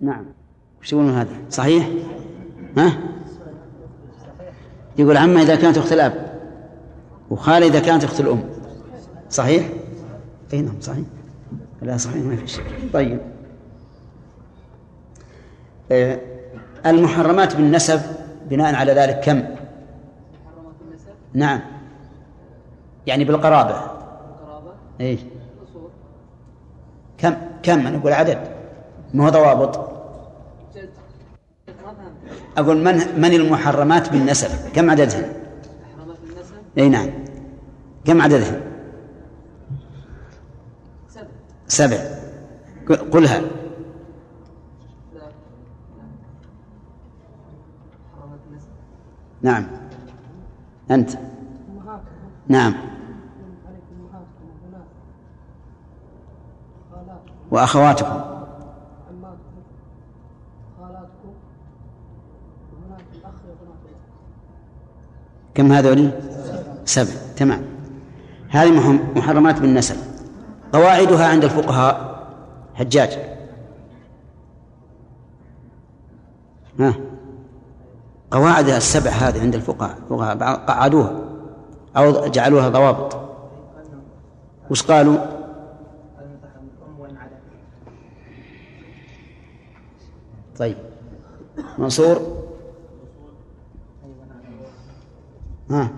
نعم. وش يقولون هذا؟ صحيح؟ ها؟ يقول عمة إذا كانت أخت الأب وخالة إذا كانت أخت الأم. صحيح؟ أي نعم صحيح. لا صحيح ما في شيء طيب. آه، المحرمات بالنسب بناء على ذلك كم؟ نعم. يعني بالقرابة. القرابة إيش الأصول كم؟ كم؟ أنا أقول عدد. ما هو ضوابط؟ أقول من من المحرمات بالنسب؟ كم عددهن محرمات النسب إي نعم. كم عددهن سبع. سبع. قلها. نعم. أنت. نعم. وأخواتكم عماتكم خالاتكم وبنات الأخ وبنات الأخت كم هذول سبع. تمام. هذه محرمات بالنسب قواعدها عند الفقهاء حجاج. ها؟ قواعدها السبع هذه عند الفقهاء. الفقهاء قعدوها أو جعلوها ضوابط. وش قالوا؟ طيب. منصور؟ ها.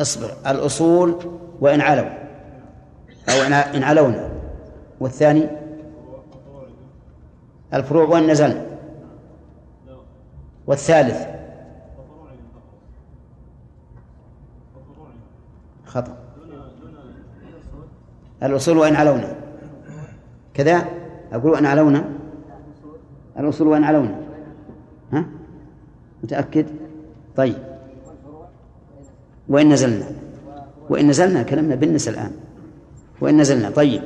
اصبر. الأصول وإن علوا. أو إن علونا. والثاني؟ الفروع وإن نزلنا. والثالث؟ خطأ. الأصول وإن علونا. كذا؟ أقول وإن علونا؟ الأصول وإن علونا. متأكد؟ طيب. وإن نزلنا. وإن نزلنا كلامنا بالنسبة الآن. وإن نزلنا. طيب.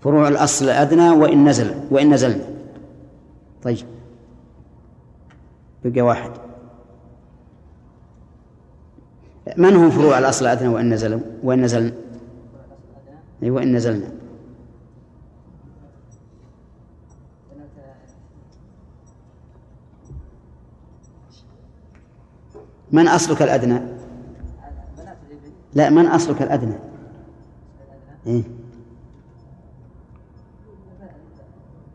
فروع الأصل الأدنى وإن نزل. وإن نزلنا. طيب. بقى واحد. من هم فروع الأصل الأدنى وإن نزلوا؟ وإن نزلنا. أي وإن نزلنا. من أصلك الأدنى؟ لا من أصلك الأدنى. إيه؟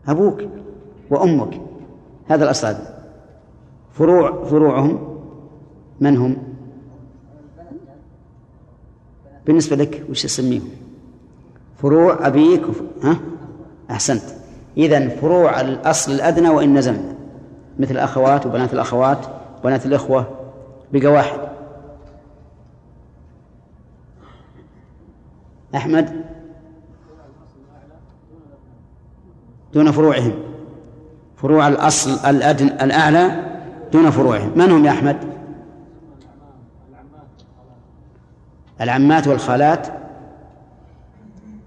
أبوك وأمك هذا الأصل. فروع فروعهم من هم؟ بالنسبة لك وش تسميهم فروع أبيك. ها؟ أحسنت. إذا فروع الأصل الأدنى وإن نزلنا. مثل الأخوات وبنات الأخوات وبنات الإخوة بقى واحد. أحمد؟ دون فروعهم. فروع الأصل الأدنى الأعلى دون فروعهم. من هم يا أحمد؟ العمات والخالات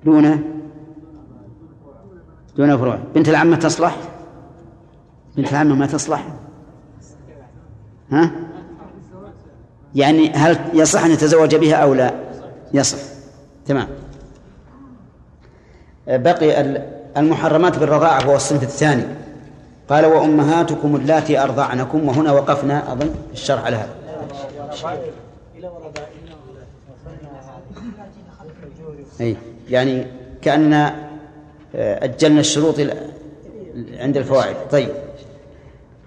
دون دون فروع. بنت العمة تصلح؟ بنت العمة ما تصلح؟ ها؟ يعني هل يصح أن يتزوج بها أو لا؟ يصح. تمام. بقي المحرمات بالرضاعة وهو الصنف الثاني. قال وأمهاتكم اللاتي أرضعنكم وهنا وقفنا. أظن في الشرح على هذا. أي يعني كأن أجلنا الشروط عند الفوائد. طيب.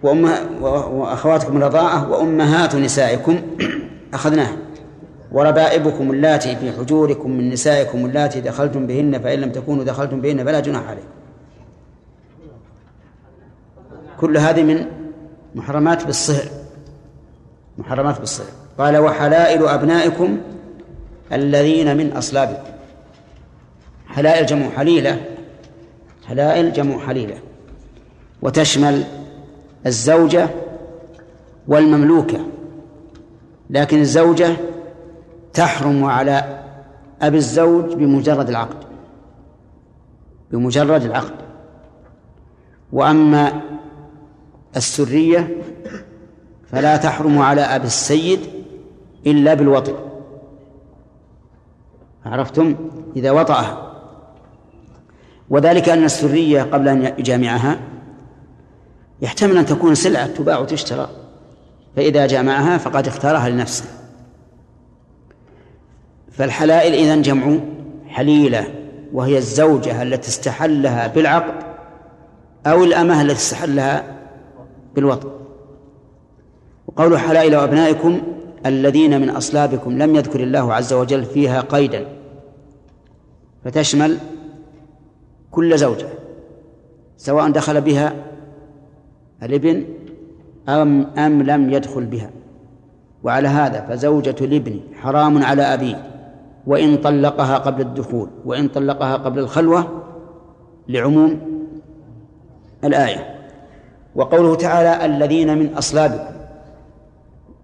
وأخواتكم الرضاعة وأمهات نسائكم أخذناه. وربائبكم اللاتي في حجوركم من نسائكم اللاتي دخلتم بهن فإن لم تكونوا دخلتم بهن فلا جناح عليكم. كل هذه من محرمات بالصهر. محرمات بالصهر. قال وحلائل أبنائكم الذين من أصلابكم حلائل جمع حليلة. حلائل جمع حليلة. وتشمل الزوجة والمملوكة. لكن الزوجة تحرم على أبي الزوج بمجرد العقد بمجرد العقد. وأما السرية فلا تحرم على أبي السيد إلا بالوطن. عرفتم؟ إذا وطأها. وذلك أن السرية قبل أن يجامعها يحتمل أن تكون سلعة تباع وتشترى فإذا جامعها فقد اختارها لنفسه. فالحلائل إذن جمع حليلة وهي الزوجة التي استحلها بالعقد أو الأمة التي استحلها بالوطن. وقول حلائل وأبنائكم الذين من أصلابكم لم يذكر الله عز وجل فيها قيدا فتشمل كل زوجة سواء دخل بها الابن أم أم لم يدخل بها. وعلى هذا فزوجة الابن حرام على أبيه. وإن طلقها قبل الدخول وإن طلقها قبل الخلوة لعموم الآية. وقوله تعالى الذين من أصلابكم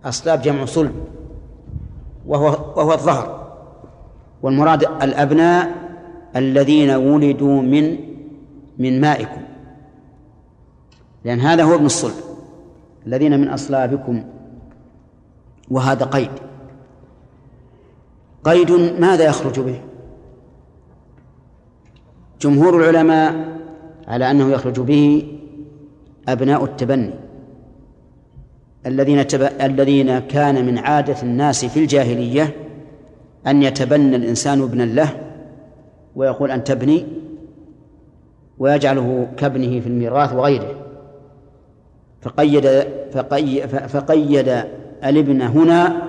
أصلاب جمع صلب وهو وهو الظهر. والمراد الأبناء الذين ولدوا من من مائكم. لأن هذا هو ابن الصلب الذين من أصلابكم وهذا قيد. قيد ماذا يخرج به؟ جمهور العلماء على أنه يخرج به أبناء التبني الذين تب... الذين كان من عادة الناس في الجاهلية أن يتبنى الإنسان ابنا له ويقول أن تبني ويجعله كابنه في الميراث وغيره. فقيد فقيد, فقيد الابن هنا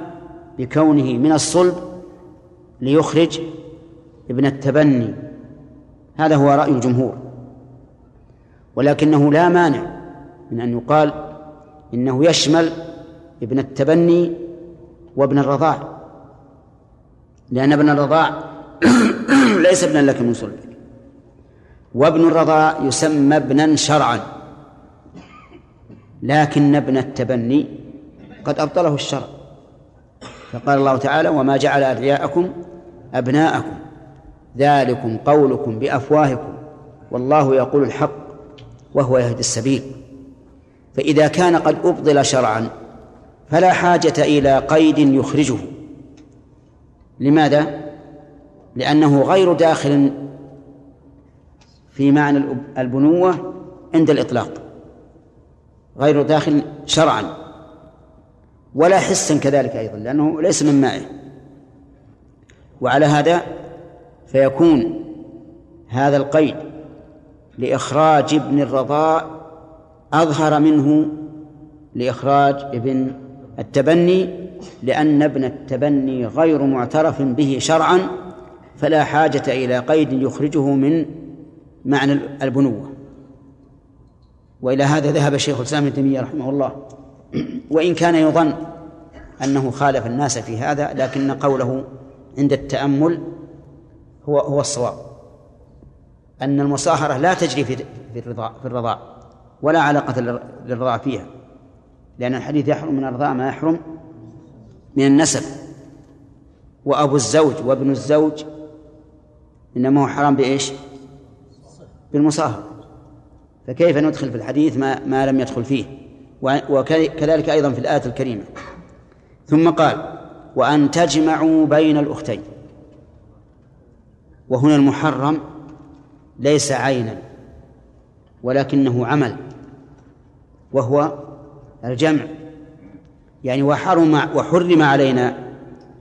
بكونه من الصلب ليخرج ابن التبني. هذا هو رأي الجمهور. ولكنه لا مانع من أن يقال إنه يشمل ابن التبني وابن الرضاع. لأن ابن الرضاع ليس ابنا لك من صلبك. وابن الرضاع يسمى ابنا شرعا. لكن ابن التبني قد أبطله الشرع. فقال الله تعالى وما جعل أدعياءكم أبناءكم ذلكم قولكم بأفواهكم والله يقول الحق وهو يهدي السبيل. فإذا كان قد أبطل شرعا فلا حاجة إلى قيد يخرجه. لماذا؟ لأنه غير داخل في معنى البنوة عند الإطلاق. غير داخل شرعا. ولا حسا كذلك أيضا لأنه ليس من مائه وعلى هذا فيكون هذا القيد لإخراج ابن الرضاع أظهر منه لإخراج ابن التبني لأن ابن التبني غير معترف به شرعا فلا حاجة إلى قيد يخرجه من معنى البنوة. وإلى هذا ذهب شيخ الإسلام ابن تيمية رحمه الله. وإن كان يظن أنه خالف الناس في هذا لكن قوله عند التأمل هو هو الصواب. أن المصاهرة لا تجري في الرضاع في الرضاع ولا علاقة للرضاع فيها. لأن الحديث يحرم من الرضاع ما يحرم من النسب. وأبو الزوج وابن الزوج إنما هو حرام بإيش؟ بالمصاهرة. فكيف ندخل في الحديث ما ما لم يدخل فيه؟ وكذلك أيضا في الآية الكريمة. ثم قال وأن تجمعوا بين الأختين. وهنا المحرم ليس عينا ولكنه عمل وهو الجمع. يعني وحرم وحرم علينا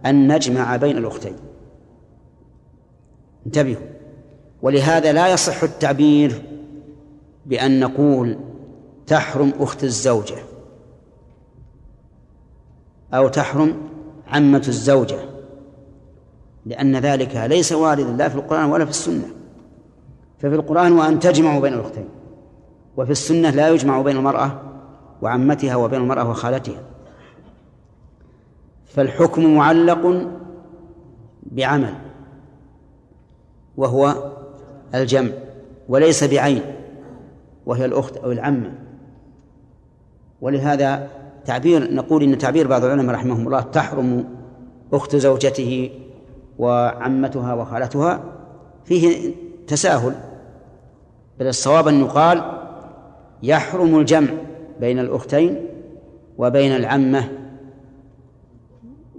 أن نجمع بين الأختين. انتبهوا. ولهذا لا يصح التعبير بأن نقول تحرم أخت الزوجة أو تحرم عمة الزوجة لأن ذلك ليس واردا لا في القرآن ولا في السنة. ففي القرآن وأن تجمعوا بين الأختين وفي السنة لا يجمع بين المرأة وعمتها وبين المرأة وخالتها. فالحكم معلق بعمل وهو الجمع وليس بعين. وهي الأخت أو العمة. ولهذا تعبير نقول إن تعبير بعض العلماء رحمهم الله تحرم أخت زوجته وعمتها وخالتها فيه تساهل بل الصواب أن يقال يحرم الجمع بين الأختين وبين العمة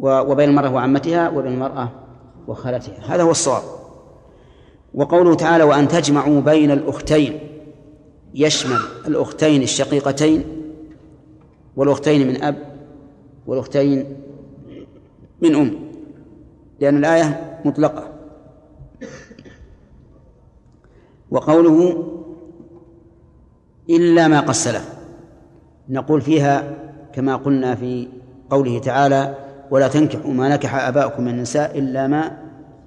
وبين المرأة وعمتها وبين المرأة وخالتها. هذا هو الصواب. وقوله تعالى وأن تجمعوا بين الأختين يشمل الأختين الشقيقتين والأختين من أب والأختين من أم لأن الآية مطلقة. وقوله إلا ما قد سلف نقول فيها كما قلنا في قوله تعالى ولا تنكحوا ما نكح آباؤكم من النساء إلا ما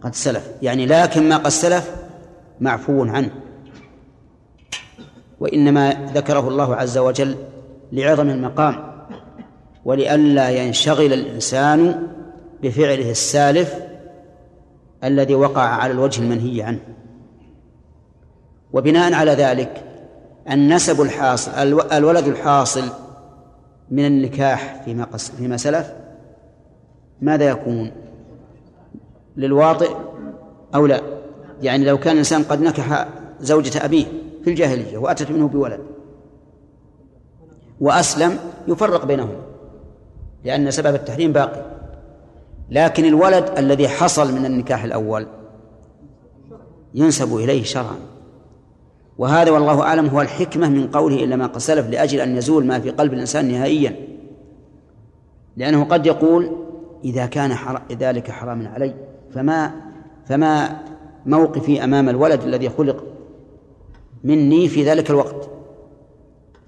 قد سلف. يعني لكن ما قد سلف معفو عنه. وإنما ذكره الله عز وجل لعظم المقام ولئلا ينشغل الإنسان بفعله السالف الذي وقع على الوجه المنهي عنه. وبناء على ذلك النسب الحاصل الولد الحاصل من النكاح فيما فيما سلف ماذا يكون؟ للواطئ أو لا؟ يعني لو كان الإنسان قد نكح زوجة أبيه في الجاهلية وأتت منه بولد. وأسلم يفرق بينهم لأن سبب التحريم باقي. لكن الولد الذي حصل من النكاح الأول ينسب إليه شرعا. وهذا والله أعلم هو الحكمة من قوله إلا ما قد سلف لأجل أن يزول ما في قلب الإنسان نهائيا. لأنه قد يقول إذا كان حر... ذلك حراما علي فما فما موقفي أمام الولد الذي خلق مني في ذلك الوقت.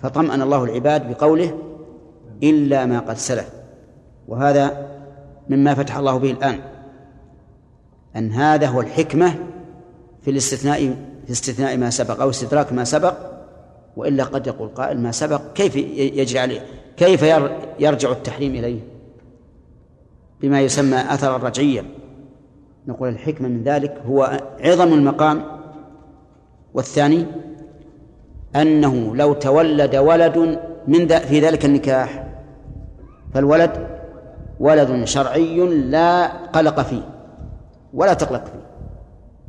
فطمأن الله العباد بقوله إلا ما قد سلف. وهذا مما فتح الله به الآن. أن هذا هو الحكمة في الاستثناء في استثناء ما سبق أو استدراك ما سبق وإلا قد يقول قائل ما سبق. كيف يجري عليه؟ كيف يرجع التحريم إليه؟ بما يسمى أثرا رجعيا. نقول الحكمة من ذلك هو عظم المقام والثاني أنه لو تولد ولد من في ذلك النكاح فالولد ولد شرعي لا قلق فيه ولا تقلق فيه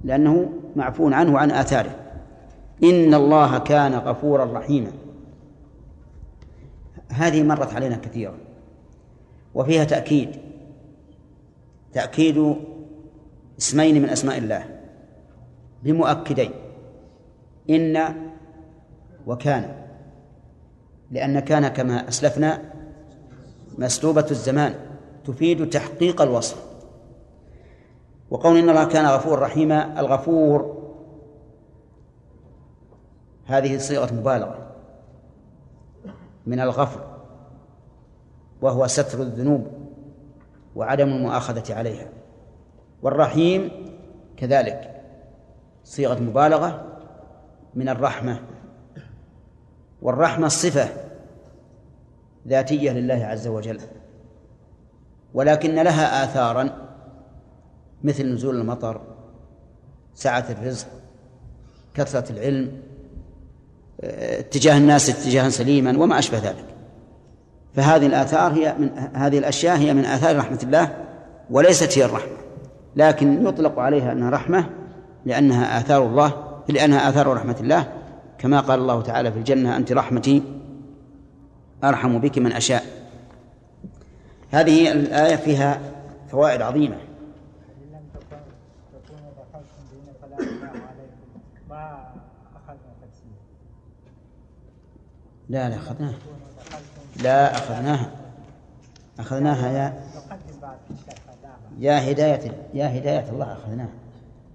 لأنه معفو عنه وعن آثاره. إن الله كان غفورا رحيما. هذه مرت علينا كثيرا وفيها تأكيد. تأكيد اسمين من أسماء الله بمؤكدين. إن وكان لأن كان كما أسلفنا مسلوبة الزمان تفيد تحقيق الوصف. وقول إن الله كان غفور رحيما الغفور هذه صيغة مبالغة من الغفر وهو ستر الذنوب وعدم المؤاخذة عليها. والرحيم كذلك صيغة مبالغة من الرحمة. والرحمة صفة ذاتية لله عز وجل. ولكن لها آثارا مثل نزول المطر سعة الرزق كثرة العلم اتجاه الناس اتجاها سليما وما أشبه ذلك. فهذه الآثار هي من هذه الأشياء هي من آثار رحمة الله وليست هي الرحمة. لكن يطلق عليها أنها رحمة لأنها آثار الله لأنها آثار رحمة الله. كما قال الله تعالى في الجنة أنت رحمتي أرحم بك من أشاء. هذه الآية فيها فوائد عظيمة. لا لا أخذناها. لا أخذناها. أخذناها يا يا هداية يا هداية الله أخذناها.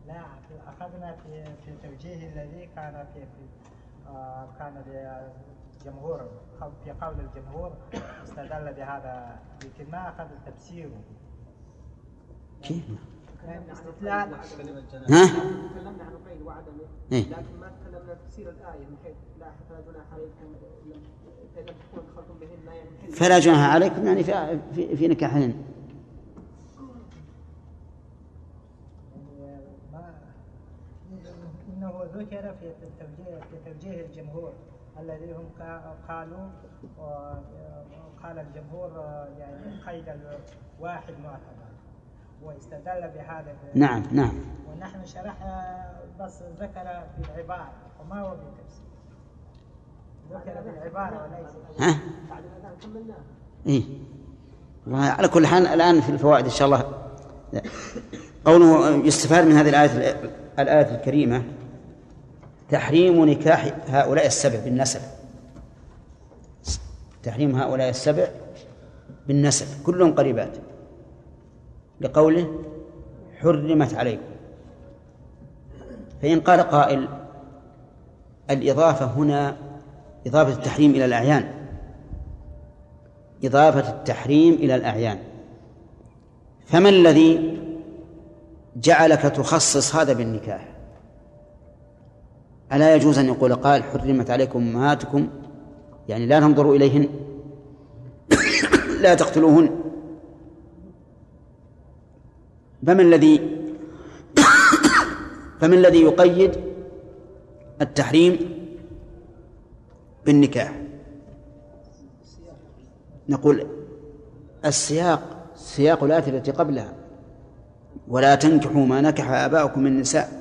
لا أخذنا في في توجيه الذي كان في, في آه كان الجمهور في قول الجمهور استدل بهذا لكن ما أخذ تفسيره كيف؟ استدلال ها؟ تكلمنا عن القيد وعدمه إيه؟ لكن ما تكلمنا تفسير الآية من حيث لا فلا جناح عليكم يعني فلا جناح عليكم يعني في في, في نكاحهن ما ذكر في توجيه في توجيه الجمهور الذي هم قالوا قال الجمهور يعني قيد الواحد معتبر واستدل بهذا نعم نعم. ونحن شرحنا بس ذكر في العبارة وما هو بالتفسير ذكر بالعبارة وليس ها؟ بعد كملناها إيه على كل حال الآن في الفوائد إن شاء الله. قوله يستفاد من هذه الآية الآية الكريمة. تحريم نكاح هؤلاء السبع بالنسب. تحريم هؤلاء السبع بالنسب. كلهم قريبات. لقوله حرمت عليكم. فإن قال قائل الإضافة هنا إضافة التحريم إلى الأعيان. إضافة التحريم إلى الأعيان. فما الذي جعلك تخصص هذا بالنكاح؟ ألا يجوز أن يقول قال حرمت عليكم أمهاتكم؟ يعني لا تنظروا إليهن. لا تقتلوهن. فما الذي فما الذي يقيد التحريم بالنكاح؟ نقول السياق سياق الآية التي قبلها. ولا تنكحوا ما نكح آباؤكم من النساء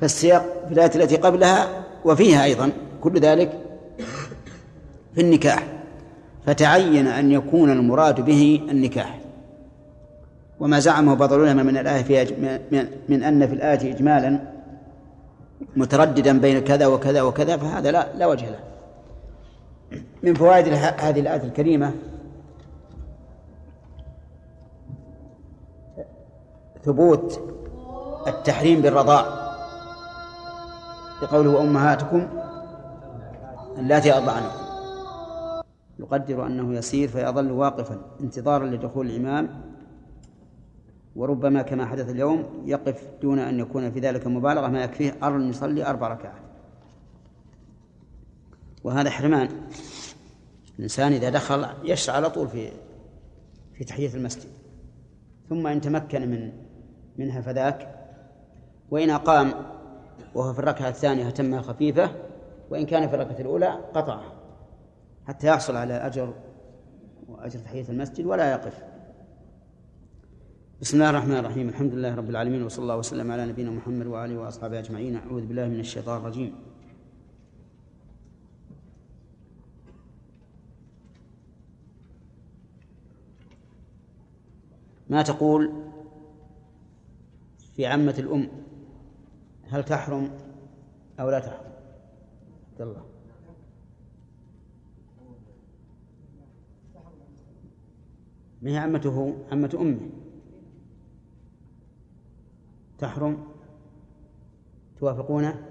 فالسياق في الآية التي قبلها وفيها أيضا كل ذلك في النكاح فتعين أن يكون المراد به النكاح. وما زعمه بعض العلماء من الآية فيها من أن في الآية إجمالا مترددا بين كذا وكذا وكذا فهذا لا لا وجه له. من فوائد هذه الآية الكريمة ثبوت التحريم بالرضاء لقوله أمهاتكم اللاتي أرضعنكم يقدر أنه يسير فيظل واقفا انتظارا لدخول الإمام. وربما كما حدث اليوم يقف دون أن يكون في ذلك مبالغة ما يكفيه أن يصلي أربع ركعات. وهذا حرمان. الإنسان إذا دخل يشرع على طول في في تحية المسجد. ثم إن تمكن من منها فذاك. وإن أقام وهو في الركعة الثانية أتمها خفيفة وإن كان في الركعة الأولى قطعها حتى يحصل على أجر وأجر تحية المسجد ولا يقف. بسم الله الرحمن الرحيم الحمد لله رب العالمين وصلى الله وسلم على نبينا محمد وآله وأصحابه أجمعين. أعوذ بالله من الشيطان الرجيم. ما تقول في عمة الأم؟ هل تحرم أو لا تحرم؟ عبد الله. ما هي عمته؟ عمة أمه. تحرم؟ توافقونه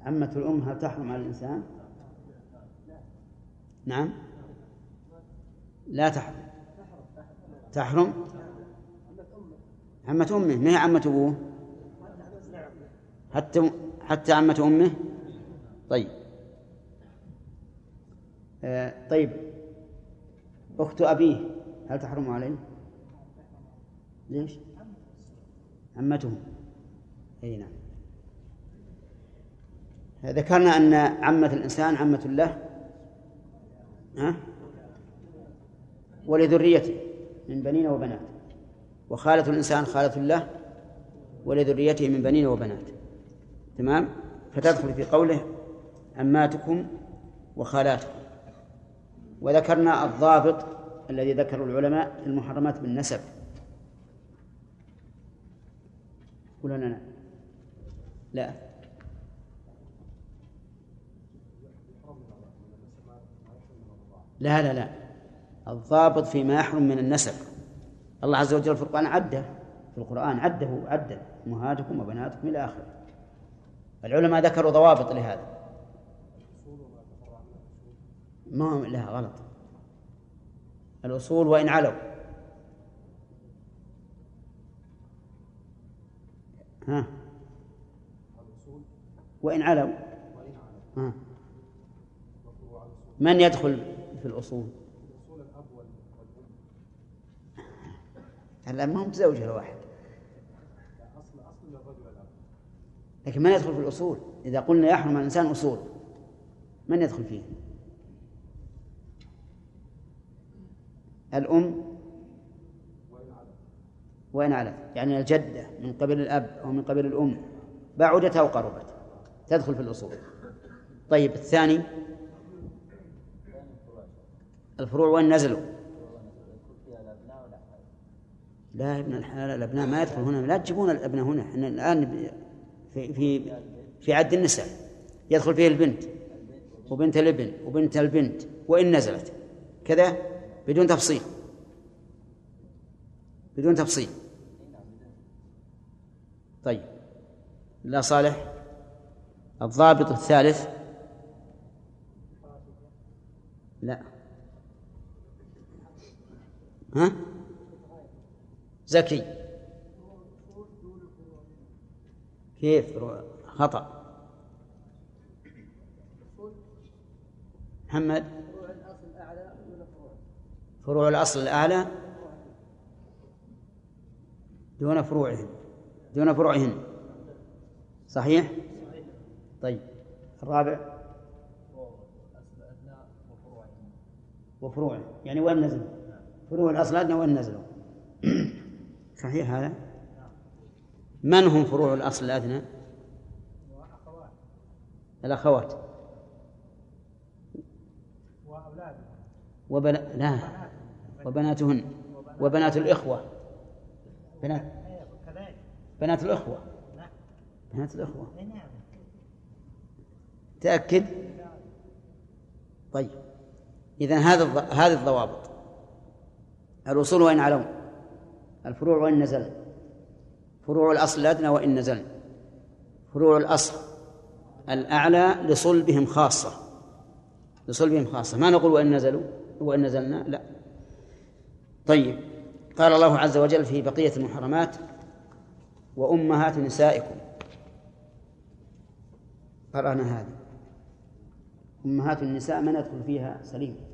عمة الأم هل تحرم على الإنسان؟ نعم. لا تحرم. تحرم؟ عمة أمه. ما هي عمة أبوه؟ حتى حتى عمة أمه؟ طيب. آه طيب. أخت أبيه هل تحرم عليه؟ ليش؟ عمته أي نعم. ذكرنا أن عمة الإنسان عمة له ها؟ ولذريته من بنين وبنات. وخالة الإنسان خالة له ولذريته من بنين وبنات. تمام؟ فتدخل في قوله عماتكم وخالاتكم. وذكرنا الضابط الذي ذكره العلماء المحرمات بالنسب. ولا لا لا. لا لا لا. الضابط فيما يحرم من النسب. الله عز وجل في القرآن عده. في القرآن عده عده. أمهاتكم وبناتكم إلى آخره. العلماء ذكروا ضوابط لهذا ما لا غلط الأصول وإن علوا ها وإن علوا ها من يدخل في الأصول هلا ما هم تزوجها واحد لكن من يدخل في الأصول؟ إذا قلنا يحرم الإنسان أصول من يدخل فيه؟ الأم؟ وإن علت يعني الجدة من قبل الأب أو من قبل الأم بعدت أو قربت تدخل في الأصول. طيب الثاني؟ الفروع وين نزلوا لا ابن الحلال الأبناء ما يدخل هنا لا تجيبون الأبناء هنا إحنا الآن في في في عد النساء. يدخل فيه البنت وبنت الابن وبنت البنت وإن نزلت. كذا بدون تفصيل. بدون تفصيل. طيب. لا صالح الضابط الثالث. لا. ها؟ زكي. كيف خطأ؟ محمد؟ فروع الأصل الأعلى دون فروعهم. دون فروعهن صحيح؟ طيب. الرابع؟ وفروعه يعني وين نزل فروع الأصل الأدنى وين نزلوا؟ صحيح هذا؟ من هم فروع الأصل الأدنى؟ الأخوات. وبن... لا. وبناتهن. وبنات الإخوة. بنات. بنات الإخوة. بنات الإخوة. تأكد؟ طيب. إذا هذا هذه الضوابط. الوصول وإن علوا الفروع وإن نزل. فروع الأصل الأدنى وإن نزل. فروع الأصل الأعلى لصلبهم خاصة. لصلبهم خاصة. ما نقول وإن نزلوا؟ وإن نزلنا؟ لا. طيب. قال الله عز وجل في بقية المحرمات وأمهات نسائكم. قرأنا هذه. أمهات النساء من يدخل فيها سليم؟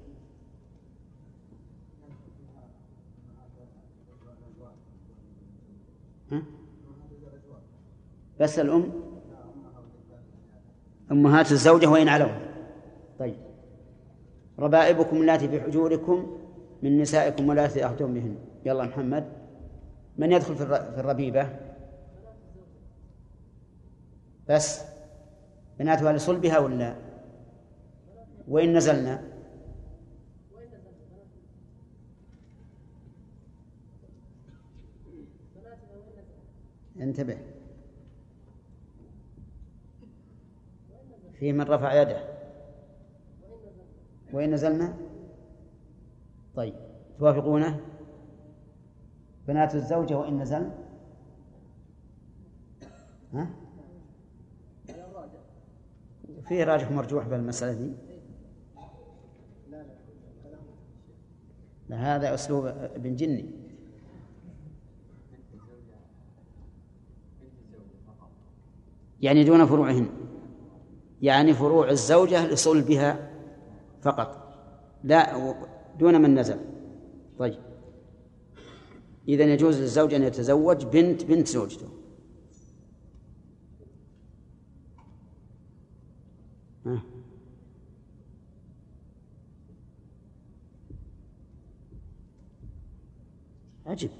بس الأم أمهات الزوجة وإن علوا طيب. ربائبكم اللاتي في حجوركم من نسائكم واللاتي أخذتم بهن. يلا محمد. من يدخل في الربيبة؟ بس. بناتها لصلبها ولا؟ وإن نزلنا؟ انتبه. في من رفع يده. وإن نزلنا. طيب. توافقونه؟ بنات الزوجة وإن نزل. ها؟ فيه راجح مرجوح بالمسألة دي؟ لا هذا أسلوب ابن جني. يعني دون فروعهن. يعني فروع الزوجة لصلبها فقط لا دون من نزل طيب إذا يجوز للزوج أن يتزوج بنت بنت زوجته ها. عجب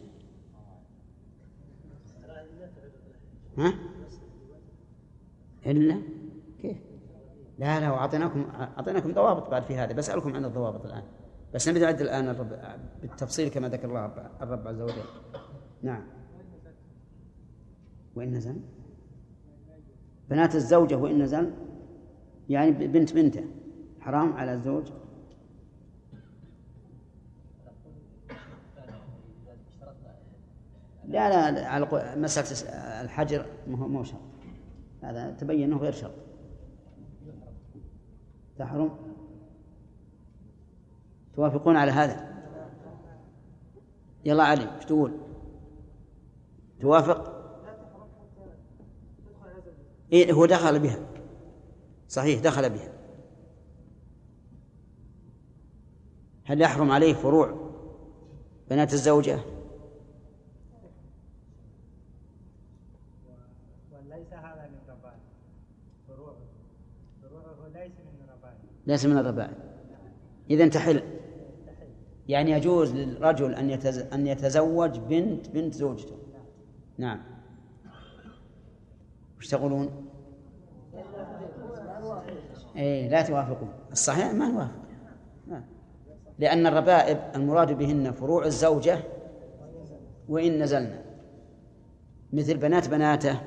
ها؟ إلا؟ لا لا وأعطيناكم أعطيناكم ضوابط بعد في هذا بسألكم عن الضوابط الآن. بس نبي نعد الآن الرب بالتفصيل كما ذكر الله الرب عز وجل. نعم. وإن نزل. بنات الزوجة وإن نزل. يعني بنت بنته. حرام على الزوج. لا لا على مسألة الحجر مو شرط. هذا تبين أنه غير شرط. تحرم توافقون على هذا؟ يلا علي إيش تقول؟ توافق؟ إيه هو دخل بها. صحيح دخل بها. هل يحرم عليه فروع بنات الزوجة وليس هذا من ربائع فروع فروعه ليس من الربائع ليس من الربائع إذا تحل. يعني يجوز للرجل أن أن يتزوج بنت بنت زوجته. نعم. وش تقولون؟ إيه لا توافقون. الصحيح ما نوافق. لأن الربائب المراد بهن فروع الزوجة وإن نزلنا مثل بنات بناته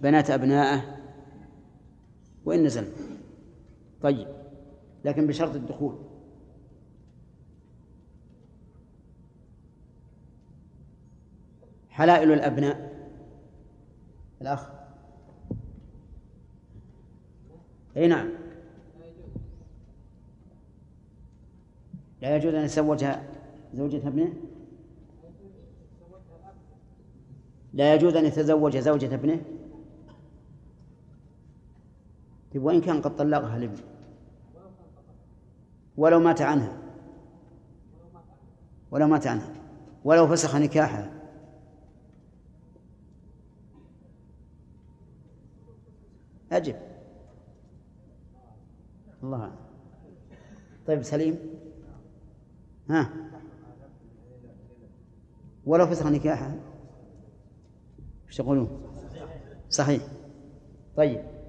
بنات أبنائه وإن نزلنا طيب. لكن بشرط الدخول. حلائل الأبناء. الأخ. أي نعم. لا يجوز أن يتزوجها زوجة ابنه؟ لا يجوز أن يتزوج زوجة ابنه؟ طيب وإن كان قد طلقها الابن؟ ولو مات عنها. ولو مات عنها. ولو فسخ نكاحها. أجب. الله طيب سليم. ها. ولو فسخ نكاحها. إيش تقولون؟ صحيح. طيب.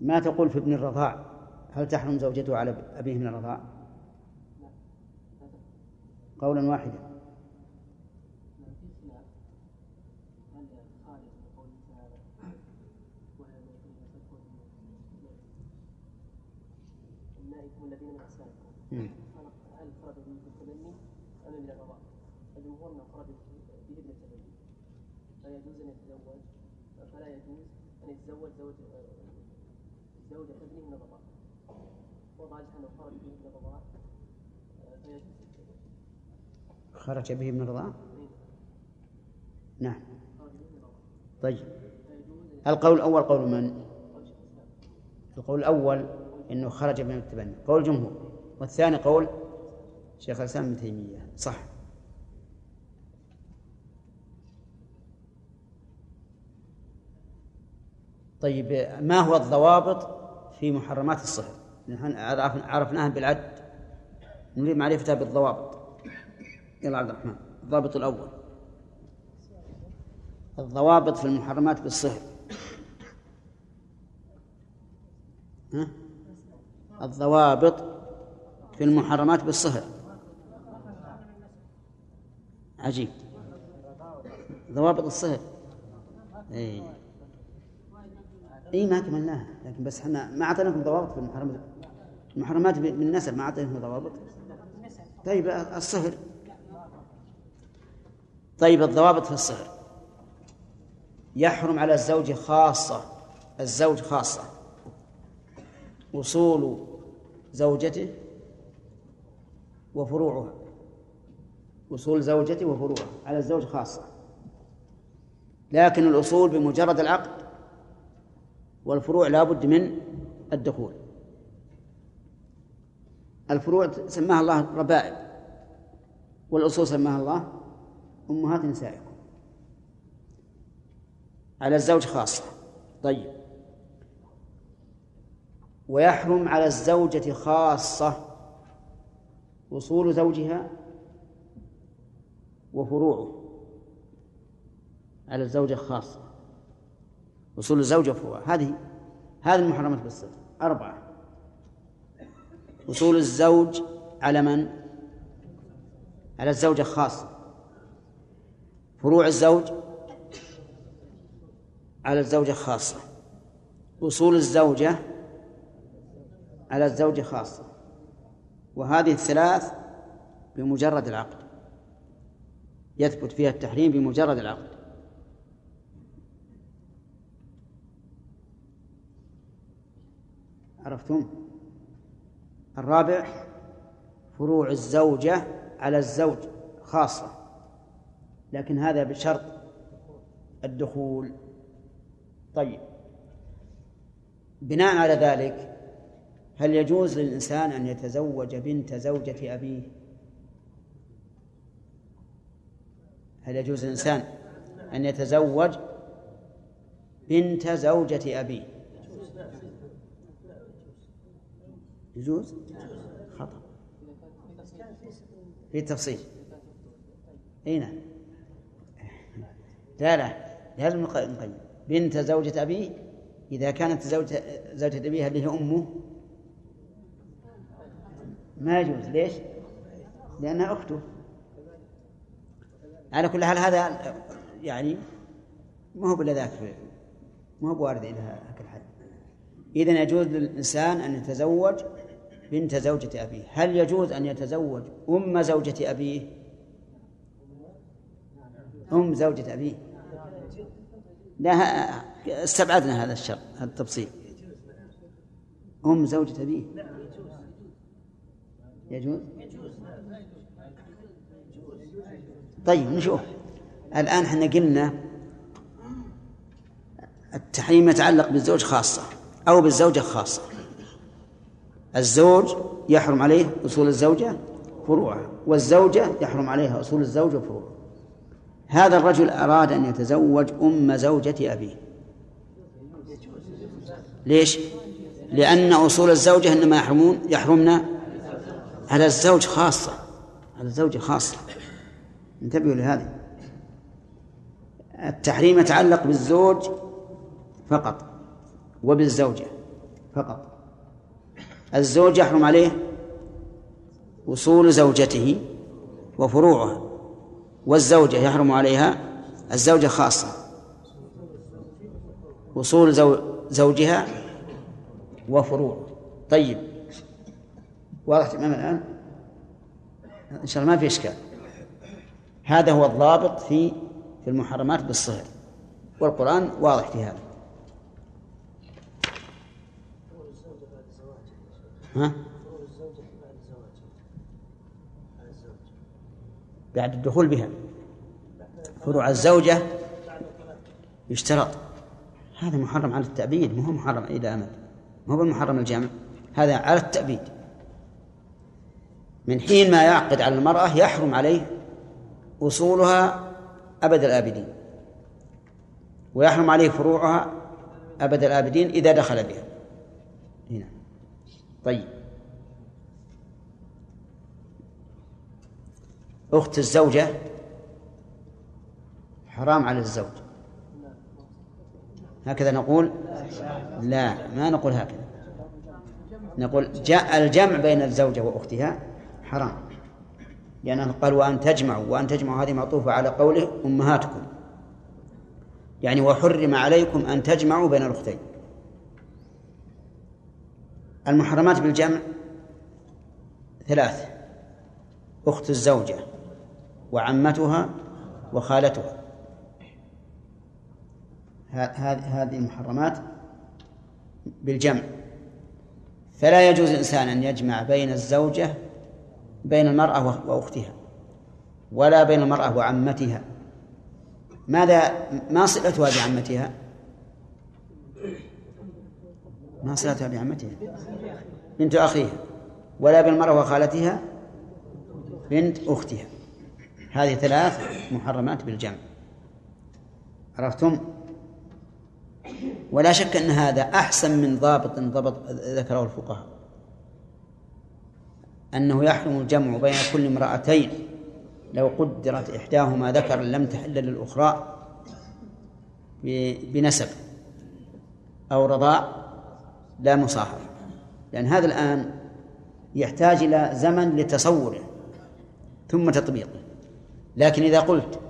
ما تقول في ابن الرضاع؟ هل تحرم زوجته على أبيه من الرضاع؟ قولا واحدا. الذين من اسلامكم هل خرج به بالتبني ام من الرضاع؟ الجمهور انه خرج به بالتبني فيجوز ان يتزوج فلا يجوز ان يتزوج زوج زوجة ابنه من الرضاع انه خرج به من الرضاع فيجوز خرج به من الرضاع؟ نعم طيب القول الأول قول من؟ القول الأول إنه خرج من التبني. قول الجمهور والثاني قول شيخ الإسلام ابن تيمية. صح. طيب ما هو الضوابط في محرمات الصهر نحن عرفناها بالعد. نريد معرفتها بالضوابط. يلا عبد الرحمن. الضابط الأول. الضوابط في المحرمات بالصهر ها؟ الضوابط في المحرمات بالصهر عجيب. ضوابط الصهر اي اي ما كملناها. لكن بس إحنا ما أعطيناكم ضوابط في المحرمات. المحرمات بالنسب ما اعطيناكم ضوابط طيب الصهر. طيب الضوابط في الصهر. يحرم على الزوج خاصة الزوج خاصة. وصول زوجته وفروعها. وصول زوجته وفروعها على الزوج خاصة. لكن الأصول بمجرد العقد والفروع لا بد من الدخول. الفروع سماها الله ربائب والأصول سماها الله أمهات نسائكم. على الزوج خاصة. طيب. ويحرم على الزوجة خاصة وصول زوجها وفروعه. على الزوجة خاصة. وصول الزوجة وفروعه. هذه هذه المحرمات بالصدق. أربعة. وصول الزوج على من؟ على الزوجة خاصة فروع الزوج على الزوجة خاصة وصول الزوجة على الزوج خاصة وهذه الثلاث بمجرد العقد. يثبت فيها التحريم بمجرد العقد. عرفتم؟ الرابع فروع الزوجة على الزوج خاصة لكن هذا بشرط الدخول. طيب. بناء على ذلك هل يجوز للإنسان أن يتزوج بنت زوجة أبيه؟ هل يجوز للإنسان أن يتزوج بنت زوجة أبيه؟ يجوز؟ خطأ. في تفصيل. أين نعم. لا لا. لازم نقيم بنت زوجة أبيه إذا كانت زوجة زوجة أبيها اللي هي أمه ما يجوز. ليش؟ لأنها أخته. على كل حال هذا يعني ما هو بلا ذاك ما هو بوارد إلى هذا الحد. إذا يجوز للإنسان أن يتزوج بنت زوجة أبيه. هل يجوز أن يتزوج أم زوجة أبيه؟ أم زوجة أبيه. لا استبعدنا هذا الشر هذا التفصيل. أم زوجة أبيه. يجوز؟ طيب نشوف. الآن إحنا قلنا التحريم يتعلق بالزوج خاصة أو بالزوجة خاصة الزوج يحرم عليه أصول الزوجة فروعها والزوجة يحرم عليها أصول الزوج وفروعها. هذا الرجل أراد أن يتزوج أم زوجة أبيه. ليش؟ لأن أصول الزوجة إنما يحرمون يحرمنا على الزوج خاصة على الزوجة خاصة. انتبهوا لهذا التحريم يتعلق بالزوج فقط وبالزوجة فقط. الزوج يحرم عليه وصول زوجته وفروعها والزوجة يحرم عليها الزوجة خاصة وصول زوجها وفروع. طيب واضح تماما الآن؟ إن شاء الله ما في إشكال. هذا هو الضابط في في المحرمات بالصهر والقرآن واضح في هذا. ها؟ بعد الدخول بها. فروع الزوجة يشترط هذا محرم على التأبيد ما هو محرم إلى أمد ما هو بالمحرم الجامع. هذا على التأبيد. من حين ما يعقد على المرأة يحرم عليه أصولها أبد الآبدين. ويحرم عليه فروعها أبد الآبدين إذا دخل بها. هنا. طيب. أخت الزوجة؟ حرام على الزوج. هكذا نقول؟ لا ما نقول هكذا. نقول جاء الجمع بين الزوجة وأختها حرام. لأنه قال وأن تجمعوا وأن تجمعوا هذه معطوفة على قوله أمهاتكم. يعني وحرم عليكم أن تجمعوا بين الأختين. المحرمات بالجمع ثلاث أخت الزوجة وعمتها وخالتها. هذه المحرمات بالجمع. فلا يجوز الإنسان أن يجمع بين الزوجة بين المرأة وأختها ولا بين المرأة وعمتها. ماذا ما صلتها بعمتها ما صلتها بعمتها بنت أخيها ولا بالمرأة وخالتها؟ بنت أختها. هذه ثلاث محرمات بالجمع. عرفتم؟ ولا شك أن هذا أحسن من ضابط ضبط ذكره الفقهاء. أنه يحرم الجمع بين كل امرأتين. لو قدرت إحداهما ذكر لم تحل للأخرى بنسب أو رضاع لا مصاحب. لأن هذا الآن يحتاج إلى زمن لتصوره ثم تطبيقه. لكن إذا قلت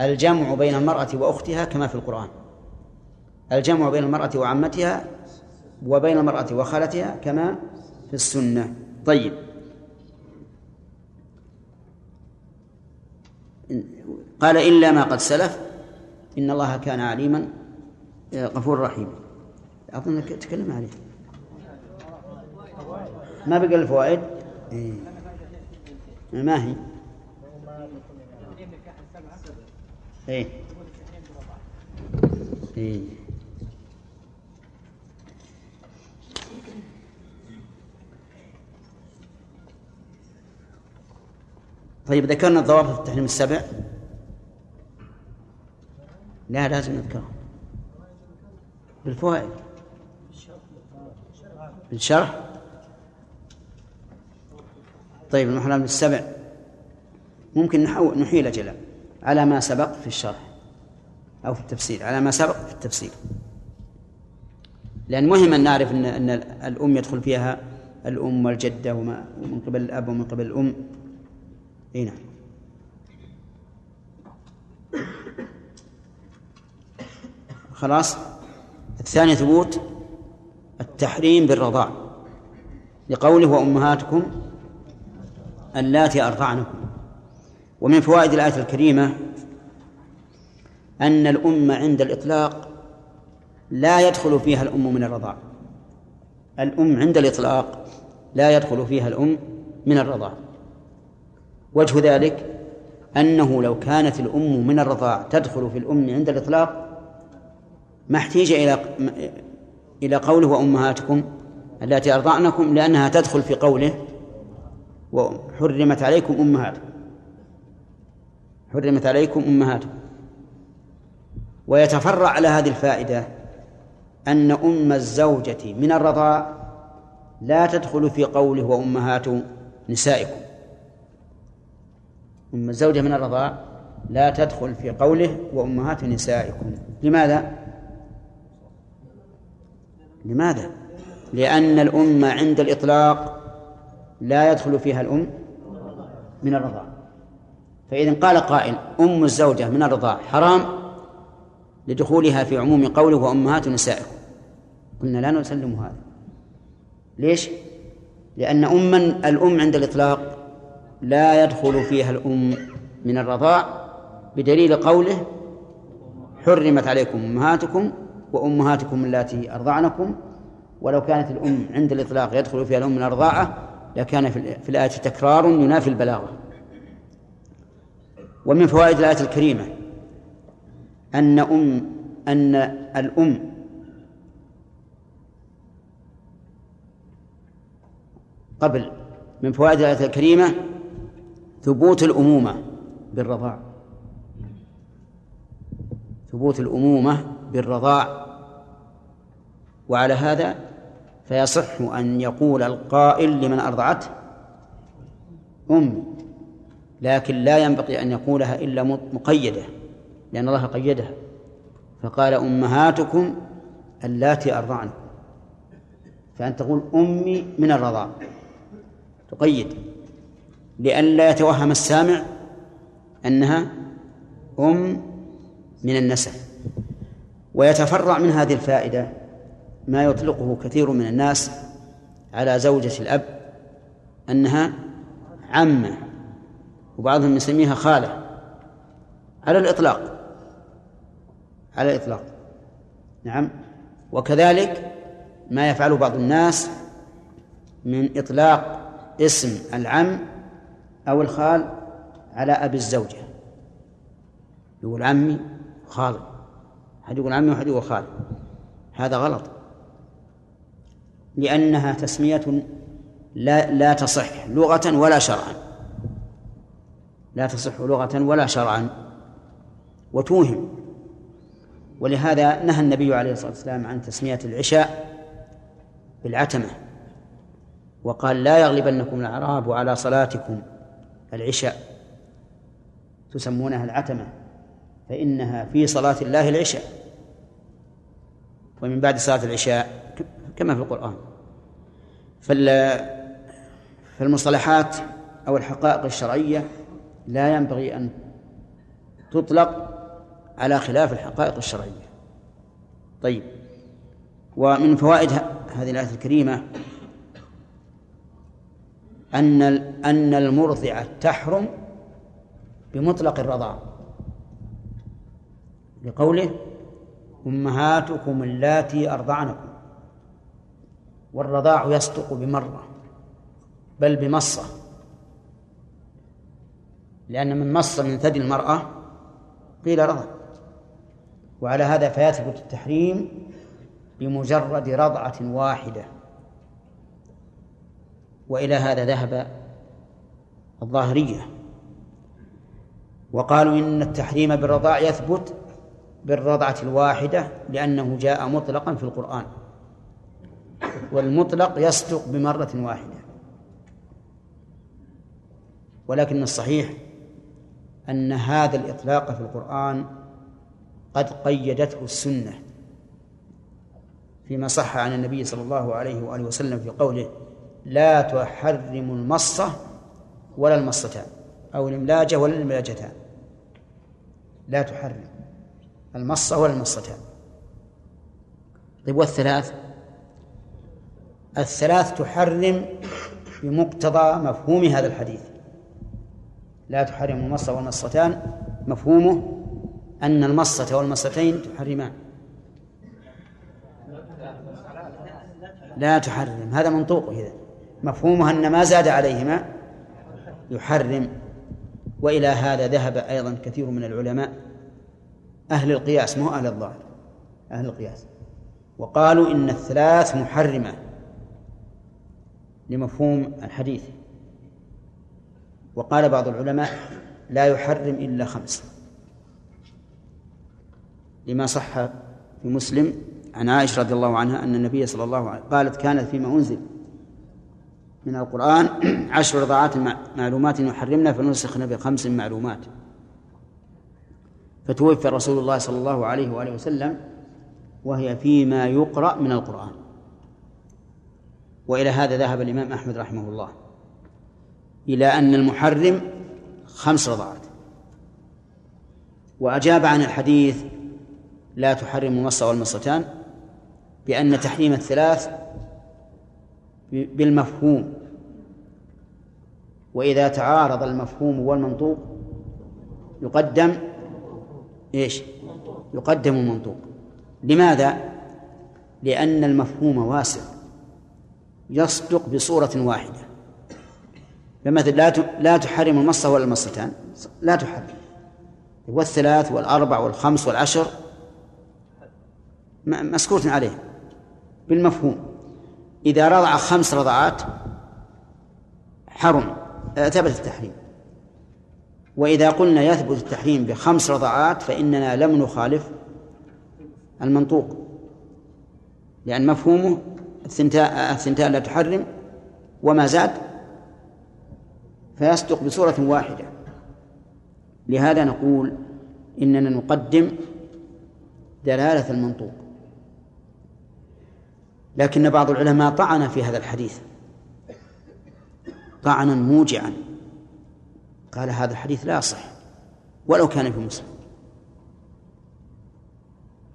الجمع بين المرأة وأختها كما في القرآن. الجمع بين المرأة وعمتها وبين المرأة وخالتها كما في السنة. طيب. قال إلا ما قد سلف إن الله كان عليما غفور رحيم. أظن تكلم عليه. ما بقى الفوائد؟ إيه. ما هي؟ إيه. إيه. طيب ذكرنا الضوابط التحريم السبع. لا لازم نذكرها. بالفوائد. بالشرح طيب المحرم السبع. ممكن نحيل أجلا. على ما سبق في الشرح أو في التفسير. على ما سبق في التفسير. لأن مهم أن نعرف أن أن الأم يدخل فيها الأم والجدة وما من قبل الأب ومن قبل الأم. أي نعم. خلاص؟ الثاني ثبوت. التحريم بالرضاع. لقوله وأمهاتكم اللاتي أرضعنكم. ومن فوائد الآية الكريمة أن الأم عند الإطلاق لا يدخل فيها الأم من الرضاع. الأم عند الإطلاق لا يدخل فيها الأم من الرضاع. وجه ذلك أنه لو كانت الأم من الرضاع تدخل في الأم عند الإطلاق ما احتيج إلى إلى قوله وأمهاتكم التي أرضعنكم لأنها تدخل في قوله وحرمت عليكم أمهاتكم حرمت عليكم أمهاتكم. ويتفرع على هذه الفائدة أن أم الزوجة من الرضاع لا تدخل في قوله وأمهات نسائكم. أم الزوجة من الرضاع لا تدخل في قوله وأمهات نسائكم. لماذا؟ لماذا؟ لأن الأم عند الإطلاق لا يدخل فيها الأم من الرضاع فإذا قال قائل أم الزوجة من الرضاع حرام لدخولها في عموم قوله وأمهات نسائكم قلنا لا نسلم هذا ليش؟ لأن أما الأم عند الإطلاق لا يدخل فيها الأم من الرضاع بدليل قوله حرمت عليكم أمهاتكم وأمهاتكم اللاتي أرضعنكم. ولو كانت الأم عند الإطلاق يدخل فيها الأم من الرضاعة لكان في الآية تكرار ينافي البلاغة. ومن فوائد الآية الكريمة أن أم أن الأم قبل من فوائد الآية الكريمة ثبوت الأمومة بالرضاع. ثبوت الأمومة بالرضاع وعلى هذا فيصح أن يقول القائل لمن أرضعته أمي لكن لا ينبغي أن يقولها إلا مقيدة لأن الله قيدها. فقال أمهاتكم اللاتي أرضعنكم فأنت تقول أمي من الرضاع. تقيد. لئلا يتوهم السامع أنها أم من النسب. ويتفرع من هذه الفائدة ما يطلقه كثير من الناس على زوجة الأب أنها عمة وبعضهم يسميها خالة. على الإطلاق. على الإطلاق. نعم. وكذلك ما يفعله بعض الناس من إطلاق اسم العم أو الخال على أبي الزوجة. يقول عمي خالي أحد يقول عمي وأحد يقول خالي. هذا غلط. لأنها تسمية لا لا تصح لغة ولا شرعا. لا تصح لغة ولا شرعا. وتوهم. ولهذا نهى النبي عليه الصلاة والسلام عن تسمية العشاء بالعتمة. وقال لا يغلبنكم الأعراب على صلاتكم العشاء. تسمونها العتمة. فإنها في صلاة الله العشاء. ومن بعد صلاة العشاء كما في القرآن. فالمصطلحات أو الحقائق الشرعية لا ينبغي أن تطلق على خلاف الحقائق الشرعية. طيب. ومن فوائد هذه الآية الكريمة أن أن المرضعة تحرم بمطلق الرضاع. لقوله أمهاتكم اللاتي أرضعنكم والرضاع يصدق بمرة بل بمصة. لأن من مص من ثدي المرأة قيل رضع. وعلى هذا فيثبت التحريم بمجرد رضعة واحدة. وإلى هذا ذهب الظاهرية. وقالوا إن التحريم بالرضاع يثبت بالرضعة الواحدة لأنه جاء مطلقا في القرآن. والمطلق يصدق بمرة واحدة. ولكن الصحيح أن هذا الإطلاق في القرآن قد قيدته السنة. فيما صح عن النبي صلى الله عليه وآله وسلم في قوله لا تحرم المصة ولا المصتان. أو الإملاجة ولا الإملاجتان. لا تحرم المصة ولا المصتان طيب والثلاث؟ الثلاث تحرم بمقتضى مفهوم هذا الحديث. لا تحرم المصة والمصتان مفهومه أن المصة والمصتين تحرمان. لا تحرم هذا منطوق إذا مفهومها أن ما زاد عليهما يحرم وإلى هذا ذهب أيضا كثير من العلماء. أهل القياس مو أهل الظاهر أهل القياس. وقالوا إن الثلاث محرمة لمفهوم الحديث. وقال بعض العلماء لا يحرم إلا خمس. لما صح في مسلم عن عائشة رضي الله عنها أن النبي صلى الله عليه قالت كانت فيما أنزل من القرآن عشر رضاعات معلومات يحرمنا فنسخنا بخمس معلومات. فتوفي رسول الله صلى الله عليه وآله وسلم وهي فيما يقرأ من القرآن. وإلى هذا ذهب الإمام أحمد رحمه الله إلى أن المحرم خمس رضاعات. وأجاب عن الحديث لا تحرم المصة والمصتان بأن تحريم الثلاث بالمفهوم. وإذا تعارض المفهوم والمنطوق يقدم إيش؟ يقدم المنطوق لماذا؟ لأن المفهوم واسع. يصدق بصورة واحدة. فمثل لا لا تحرم المصة ولا المصتان. لا تحرم. والثلاث والأربع والخمس والعشر مسكوت عليه. بالمفهوم. إذا رضع خمس رضعات حرم. ثبت التحريم. وإذا قلنا يثبت التحريم بخمس رضعات فإننا لم نخالف المنطوق لأن مفهومه الثنتان لا تحرم وما زاد فيصدق بصورة واحدة. لهذا نقول إننا نقدم دلالة المنطوق. لكن بعض العلماء طعن في هذا الحديث طعنا موجعا. قال هذا الحديث لا يصح ولو كان في مسلم.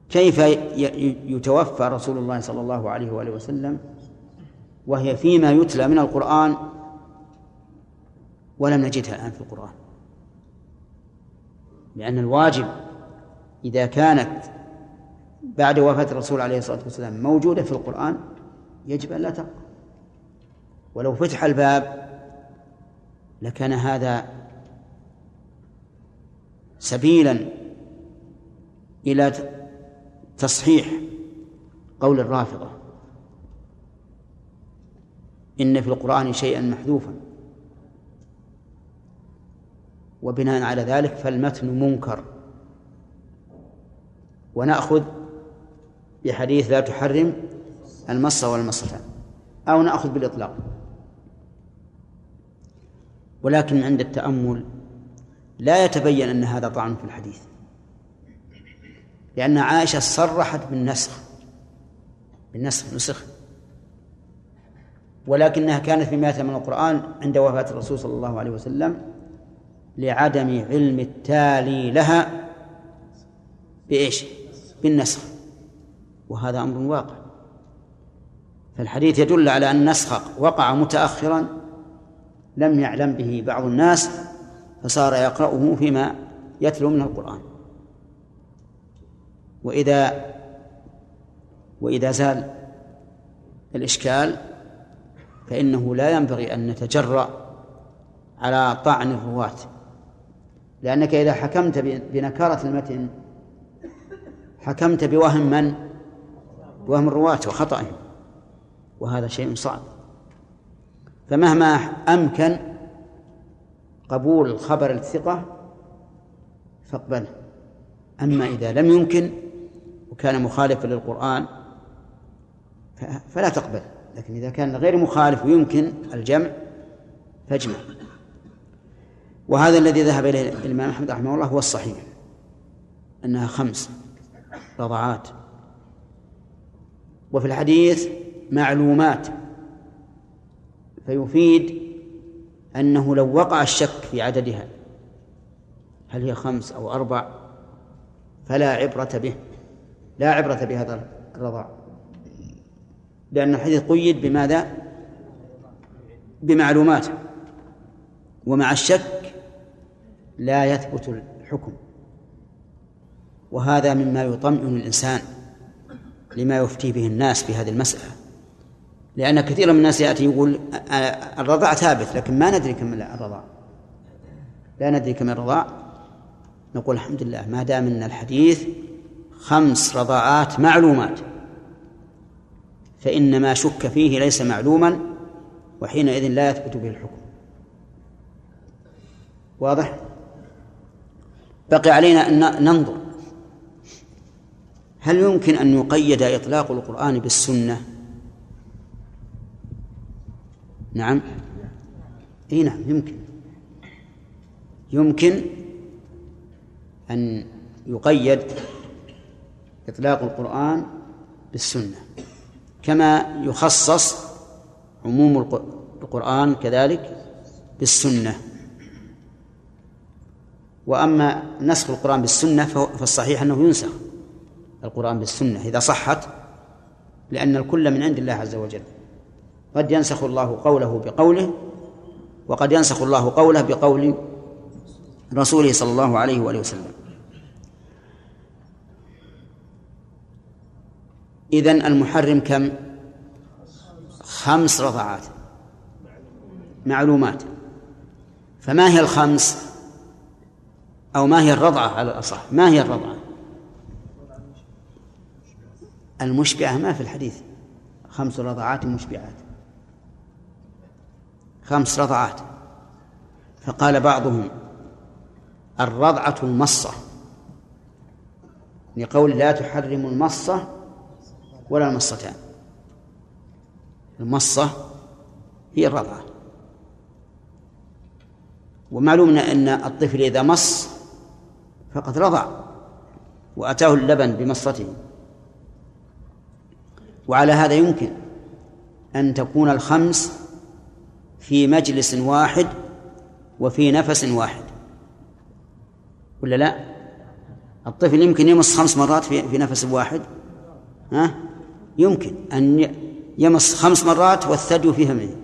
كيف يتوفى رسول الله صلى الله عليه وآله وسلم وهي فيما يتلى من القرآن ولم نجدها الآن في القرآن؟ لأن الواجب إذا كانت بعد وفاة الرسول عليه الصلاة والسلام موجودة في القرآن يجب أن لا تبقى ولو فتح الباب لكان هذا سبيلا إلى تصحيح قول الرافضة. إن في القرآن شيئا محذوفا. وبناء على ذلك فالمتن منكر. ونأخذ بحديث لا تحرم المصة والمصتان أو نأخذ بالإطلاق. ولكن عند التأمل لا يتبين أن هذا طعن في الحديث. لأن عائشة صرحت بالنسخ بالنسخ نسخ. ولكنها كانت في من القرآن عند وفاة الرسول صلى الله عليه وسلم لعدم علم التالي لها بإيش؟ بالنسخ. وهذا أمر واقع. فالحديث يدل على أن النسخ وقع متأخرا لم يعلم به بعض الناس فصار يقرأه فيما يتلو من القرآن. وإذا وإذا زال الإشكال فإنه لا ينبغي أن نتجرأ على طعن الرواة. لأنك إذا حكمت بنكارة المتن حكمت بوهم من؟ بوهم الرواة وخطأهم. وهذا شيء صعب. فمهما أمكن قبول الخبر الثقة فاقبله. أما إذا لم يمكن وكان مخالفا للقرآن فلا تقبل. لكن إذا كان غير مخالف ويمكن الجمع فاجمع. وهذا الذي ذهب إليه الإمام أحمد رحمه الله هو الصحيح أنها خمس رضعات وفي الحديث معلومات فيفيد أنه لو وقع الشك في عددها هل هي خمس أو أربع؟ فلا عبرة به لا عبرة بهذا الرضاع لأن الحديث قيد بماذا؟ بمعلومات. ومع الشك لا يثبت الحكم. وهذا مما يطمئن الإنسان لما يفتي به الناس في هذه المسألة. لأن كثيرا من الناس يأتي يقول الرضاع ثابت لكن ما ندري كم الرضاع. لا ندري كم الرضاع. نقول الحمد لله ما دام إن الحديث خمس رضاعات معلومات فإن ما شك فيه ليس معلوما وحينئذ لا يثبت به الحكم. واضح؟ بقي علينا أن ننظر. هل يمكن أن يقيد إطلاق القرآن بالسنة؟ نعم. إي نعم يمكن. يمكن أن يقيد إطلاق القرآن بالسنة كما يخصص عموم القرآن كذلك بالسنة. وأما نسخ القرآن بالسنة فالصحيح أنه ينسخ القرآن بالسنة إذا صحت لأن الكل من عند الله عز وجل. قد ينسخ الله قوله بقوله وقد ينسخ الله قوله بقول رسوله صلى الله عليه وآله وسلم. إذن المحرم كم؟ خمس رضعات. معلومات. فما هي الخمس؟ أو ما هي الرضعة على الأصح؟ ما هي الرضعة؟ المشبعة ما في الحديث. خمس رضعات مشبعات خمس رضعات. فقال بعضهم الرضعة المصة. لقول لا تحرم المصة ولا المصتان. المصة هي الرضعة. ومعلوم أن الطفل إذا مص فقد رضع وأتاه اللبن بمصته. وعلى هذا يمكن أن تكون الخمس في مجلس واحد وفي نفس واحد. ولا لا؟ الطفل يمكن يمص خمس مرات في في نفس واحد. ها؟ يمكن أن يمص خمس مرات والثدي في فمه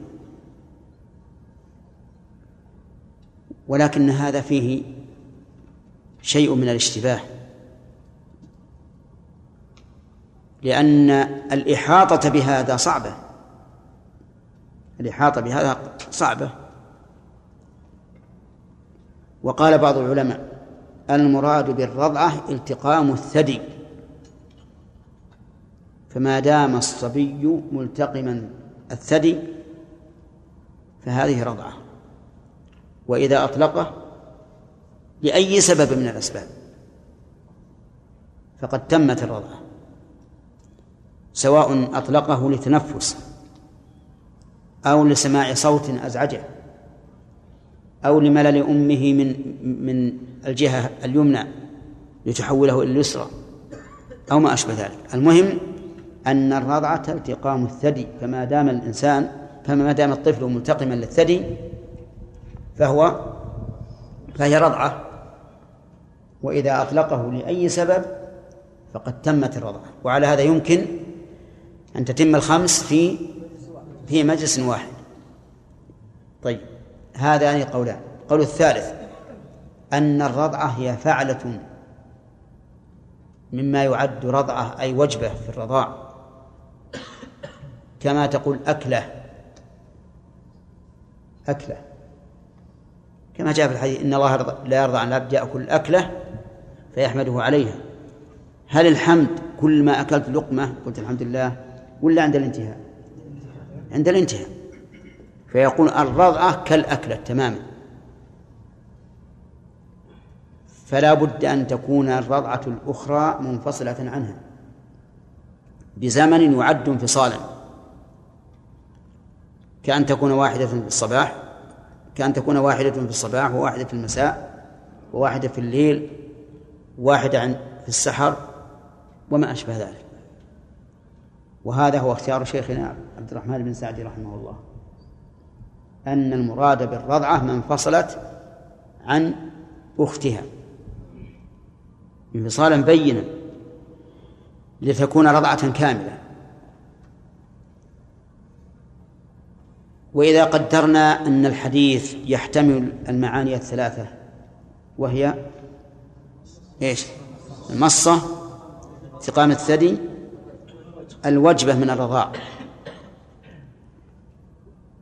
ولكن هذا فيه شيء من الاشتباه. لأن الإحاطة بهذا صعبة. الإحاطة بهذا صعبة. وقال بعض العلماء المراد بالرضعة التقام الثدي فما دام الصبي ملتقما الثدي فهذه رضعة. وإذا أطلقه لأي سبب من الأسباب فقد تمت الرضعة سواء أطلقه لتنفس أو لسماع صوت أزعجه أو لملل أمه من من الجهة اليمنى لتحوله إلى اليسرى أو ما أشبه ذلك. المهم أن الرضعة التقام الثدي فما دام الإنسان فما دام الطفل ملتقما للثدي فهو فهي رضعة. وإذا أطلقه لأي سبب فقد تمت الرضعة. وعلى هذا يمكن أن تتم الخمس في في مجلس واحد. طيب هذان قولان. القول الثالث أن الرضعة هي فعلة مما يعد رضعة أي وجبة في الرضاع. كما تقول أكلة. أكلة. كما جاء في الحديث إن الله لا يرضى عن العبد يأكل أكلة فيحمده عليها. هل الحمد كل ما أكلت لقمة قلت الحمد لله ولا عند الانتهاء؟ عند الانتهاء. فيقول الرضعة كالأكلة تماما. فلا بد أن تكون الرضعة الأخرى منفصلة عنها. بزمن يعد انفصالا. كأن تكون واحدة في الصباح كأن تكون واحدة في الصباح وواحدة في المساء وواحدة في الليل واحدة في السحر وما أشبه ذلك. وهذا هو اختيار شيخنا عبد الرحمن بن سعدي رحمه الله. أن المراد بالرضعة من انفصلت عن أختها. انفصالا بينا لتكون رضعة كاملة. وإذا قدرنا أن الحديث يحتمل المعاني الثلاثة وهي إيش؟ المصة استقامة الثدي الوجبة من الرضاع.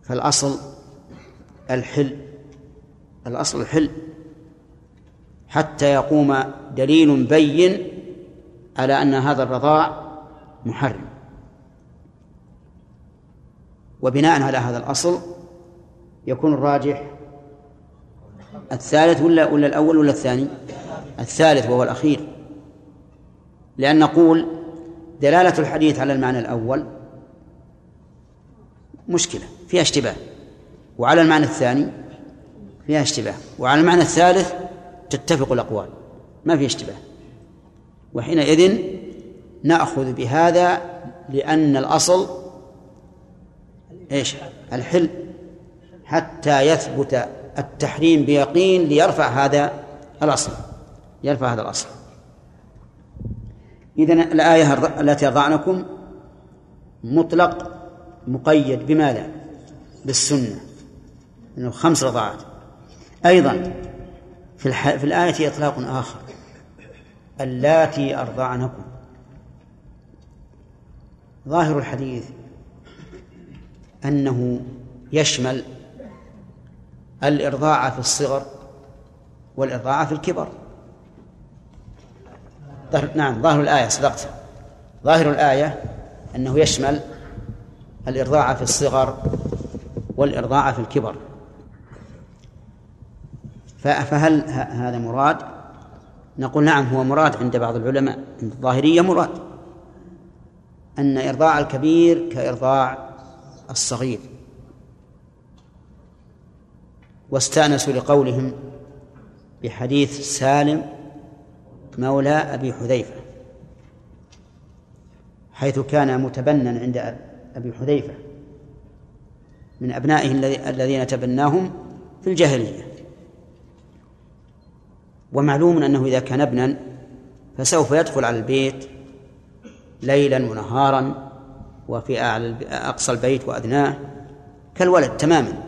فالأصل الحل الأصل الحل حتى يقوم دليل بين على أن هذا الرضاع محرم. وبناء على هذا الأصل يكون الراجح الثالث ولا ولا الأول ولا الثاني؟ الثالث وهو الأخير. لأن نقول دلالة الحديث على المعنى الأول. مشكلة فيها اشتباه. وعلى المعنى الثاني فيها اشتباه. وعلى المعنى الثالث تتفق الأقوال. ما في اشتباه. وحينئذ نأخذ بهذا لأن الأصل إيش؟ الحل. حتى يثبت التحريم بيقين ليرفع هذا الأصل. يرفع هذا الأصل. إذا الآية التي أرضعنكم مطلق مقيد بماذا؟ بالسنة أنه خمس رضاعات أيضا في, الح... في الآية إطلاق آخر. اللاتي أرضعنكم. ظاهر الحديث أنه يشمل الإرضاع في الصغر والإرضاع في الكبر. نعم ظاهر الآية صدقت. ظاهر الآية أنه يشمل الإرضاع في الصغر والإرضاع في الكبر. فهل هذا مراد؟ نقول نعم هو مراد عند بعض العلماء عند الظاهرية مراد. أن إرضاع الكبير كإرضاع الصغير. واستأنسوا لقولهم بحديث سالم مولى أبي حذيفة حيث كان متبنا عند أبي حذيفة من أبنائه الذين تبناهم في الجاهلية. ومعلوم أنه إذا كان ابنا فسوف يدخل على البيت ليلا ونهارا وفي أعلى أقصى البيت وأدناه كالولد تماما.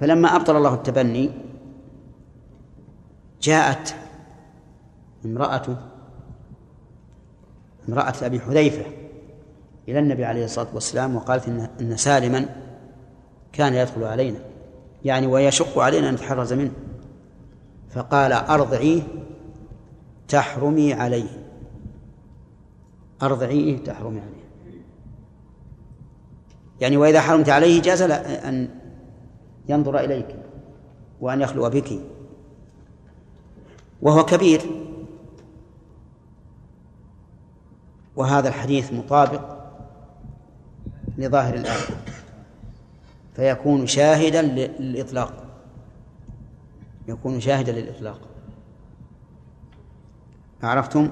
فلما أبطل الله التبني جاءت امرأته امرأة أبي حذيفة إلى النبي عليه الصلاة والسلام وقالت إن, إن سالما كان يدخل علينا يعني ويشق علينا أن نتحرز منه. فقال أرضعيه تحرمي عليه. أرضعيه تحرمي عليه. يعني وإذا حرمت عليه جاز أن ينظر إليك وأن يخلو بك. وهو كبير. وهذا الحديث مطابق لظاهر الآية. فيكون شاهدا للإطلاق. يكون شاهدا للإطلاق. عرفتم؟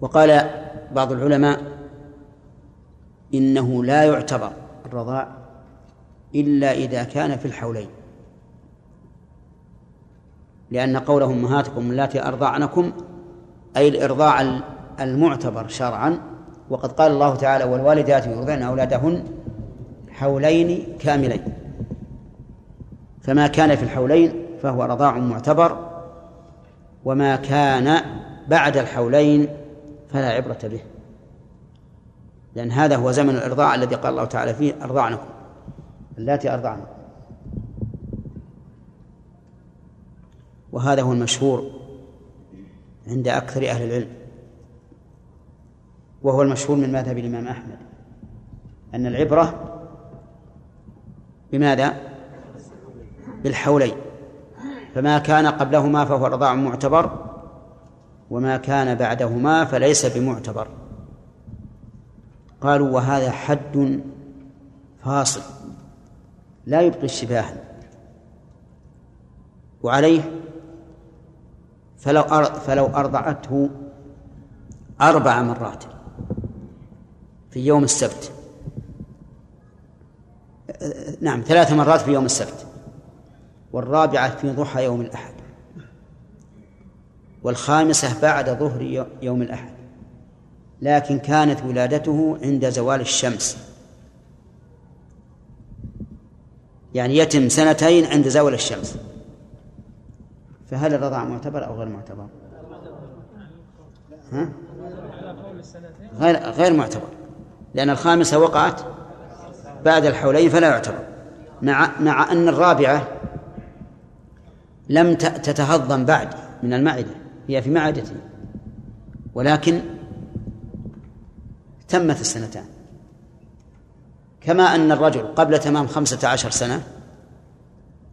وقال بعض العلماء إنه لا يعتبر الرضاع إلا إذا كان في الحولين. لأن قوله أمهاتكم اللاتي أرضعنكم أي الإرضاع المعتبر شرعا. وقد قال الله تعالى والوالدات يرضعن أولادهن حولين كاملين. فما كان في الحولين فهو رضاع معتبر وما كان بعد الحولين فلا عبرة به. لأن هذا هو زمن الإرضاع الذي قال الله تعالى فيه أرضعنكم. اللاتي أرضعنكم وهذا هو المشهور عند أكثر أهل العلم وهو المشهور من مذهب الإمام أحمد أن العبرة بماذا؟ بالحولين فما كان قبلهما فهو رضاع معتبر وما كان بعدهما فليس بمعتبر قالوا وهذا حد فاصل لا يبقي الشباه وعليه فلو فلو أرضعته أربع مرات في يوم السبت. نعم ثلاث مرات في يوم السبت والرابعة في ضحى يوم الأحد والخامسة بعد ظهر يوم الأحد. لكن كانت ولادته عند زوال الشمس. يعني يتم سنتين عند زوال الشمس. فهل الرضاع معتبر أو غير معتبر؟ ها؟ غير غير معتبر. لأن الخامسة وقعت بعد الحولين فلا يعتبر. مع مع أن الرابعة لم تتهضم بعد من المعدة. هي في معدته ولكن تمت السنتان. كما أن الرجل قبل تمام خمسة عشر سنة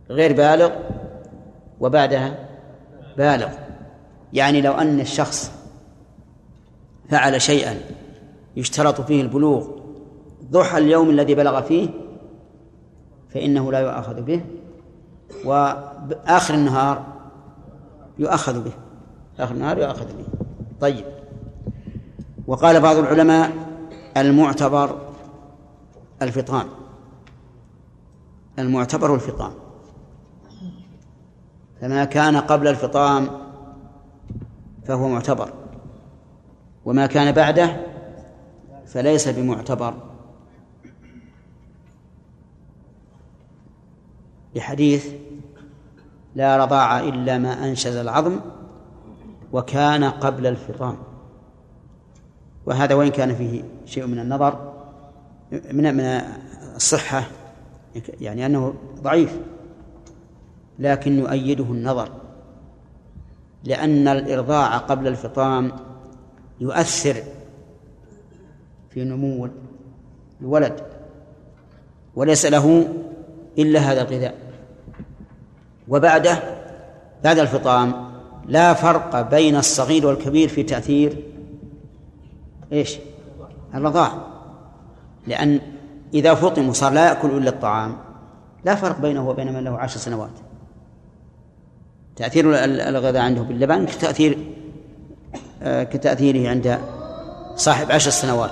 غير بالغ وبعدها بالغ. يعني لو أن الشخص فعل شيئا يشترط فيه البلوغ ضحى اليوم الذي بلغ فيه فإنه لا يؤاخذ به وآخر النهار يؤخذ به. آخر النهار يؤخذ به. طيب. وقال بعض العلماء المعتبر الفطام المعتبر الفطام فما كان قبل الفطام فهو معتبر. وما كان بعده فليس بمعتبر. لحديث لا رضاع إلا ما أنشز العظم وكان قبل الفطام. وهذا وإن كان فيه شيء من النظر من من الصحة يعني أنه ضعيف. لكن يؤيده النظر لأن الإرضاع قبل الفطام يؤثر في نمو الولد وليس له إلا هذا الغذاء. وبعده بعد الفطام لا فرق بين الصغير والكبير في تأثير إيش؟ الرضاع. لأن إذا فطم وصار لا يأكل إلا الطعام لا فرق بينه وبين من له عشر سنوات. تأثير الغذاء عنده باللبن كتأثير آه، كتأثيره عند صاحب عشر سنوات.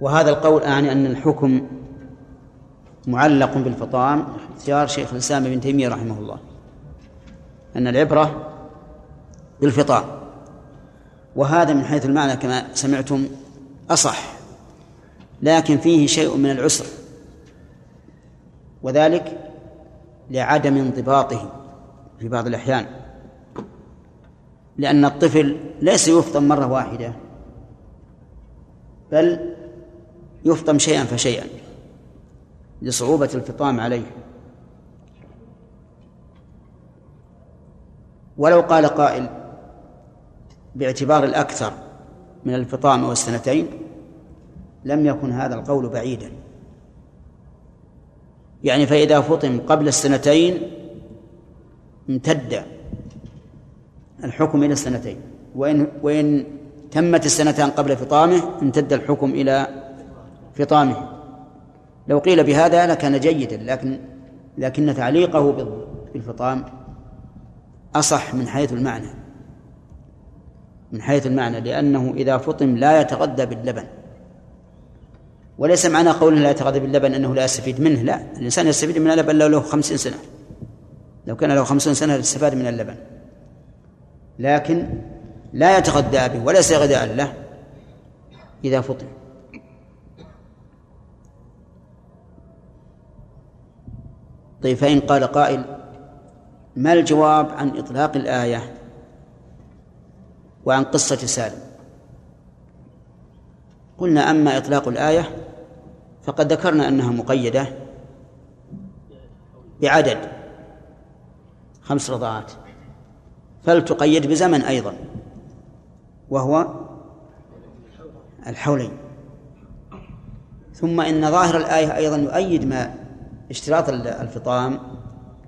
وهذا القول أعني أن الحكم معلق بالفطام اختيار شيخ الإسلام ابن تيمية رحمه الله أن العبرة بالفطام. وهذا من حيث المعنى كما سمعتم أصح لكن فيه شيء من العسر وذلك لعدم انضباطه في بعض الأحيان لأن الطفل ليس يفطم مرة واحدة بل يفطم شيئا فشيئا لصعوبة الفطام عليه. ولو قال قائل باعتبار الأكثر من الفطام والسنتين لم يكن هذا القول بعيدا. يعني فإذا فطم قبل السنتين امتد الحكم إلى السنتين. وإن وإن تمت السنتان قبل فطامه امتد الحكم إلى فطامه. لو قيل بهذا لكان جيدا لكن لكن تعليقه بالفطام أصح من حيث المعنى. من حيث المعنى لأنه إذا فطم لا يتغذى باللبن. وليس معنى قوله لا يتغذى باللبن أنه لا يستفيد منه لا. الإنسان يستفيد من اللبن لو له خمسين سنة. لو كان له خمسين سنة لاستفاد من اللبن. لكن لا يتغذى به وليس غذاء له إذا فطم. طيب فإن قال قائل ما الجواب عن إطلاق الآية؟ وعن قصة سالم. قلنا أما إطلاق الآية فقد ذكرنا أنها مقيدة بعدد خمس رضاعات. فلتقيد بزمن أيضا وهو الحولين. ثم إن ظاهر الآية أيضا يؤيد ما اشتراط الفطام